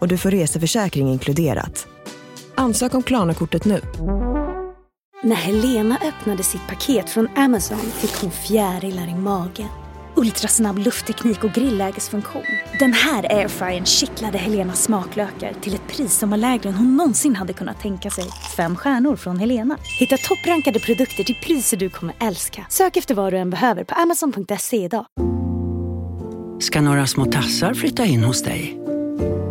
och du får reseförsäkring inkluderat. Ansök om Klarna-kortet nu. När Helena öppnade sitt paket från Amazon fick hon fjärilar i magen. Ultrasnabb luftteknik och grillägesfunktion. Den här airfryern kittlade Helenas smaklökar till ett pris som var lägre än hon någonsin hade kunnat tänka sig. Fem stjärnor från Helena. Hitta topprankade produkter till priser du kommer älska. Sök efter vad du än behöver på amazon.se idag. Ska några små tassar flytta in hos dig?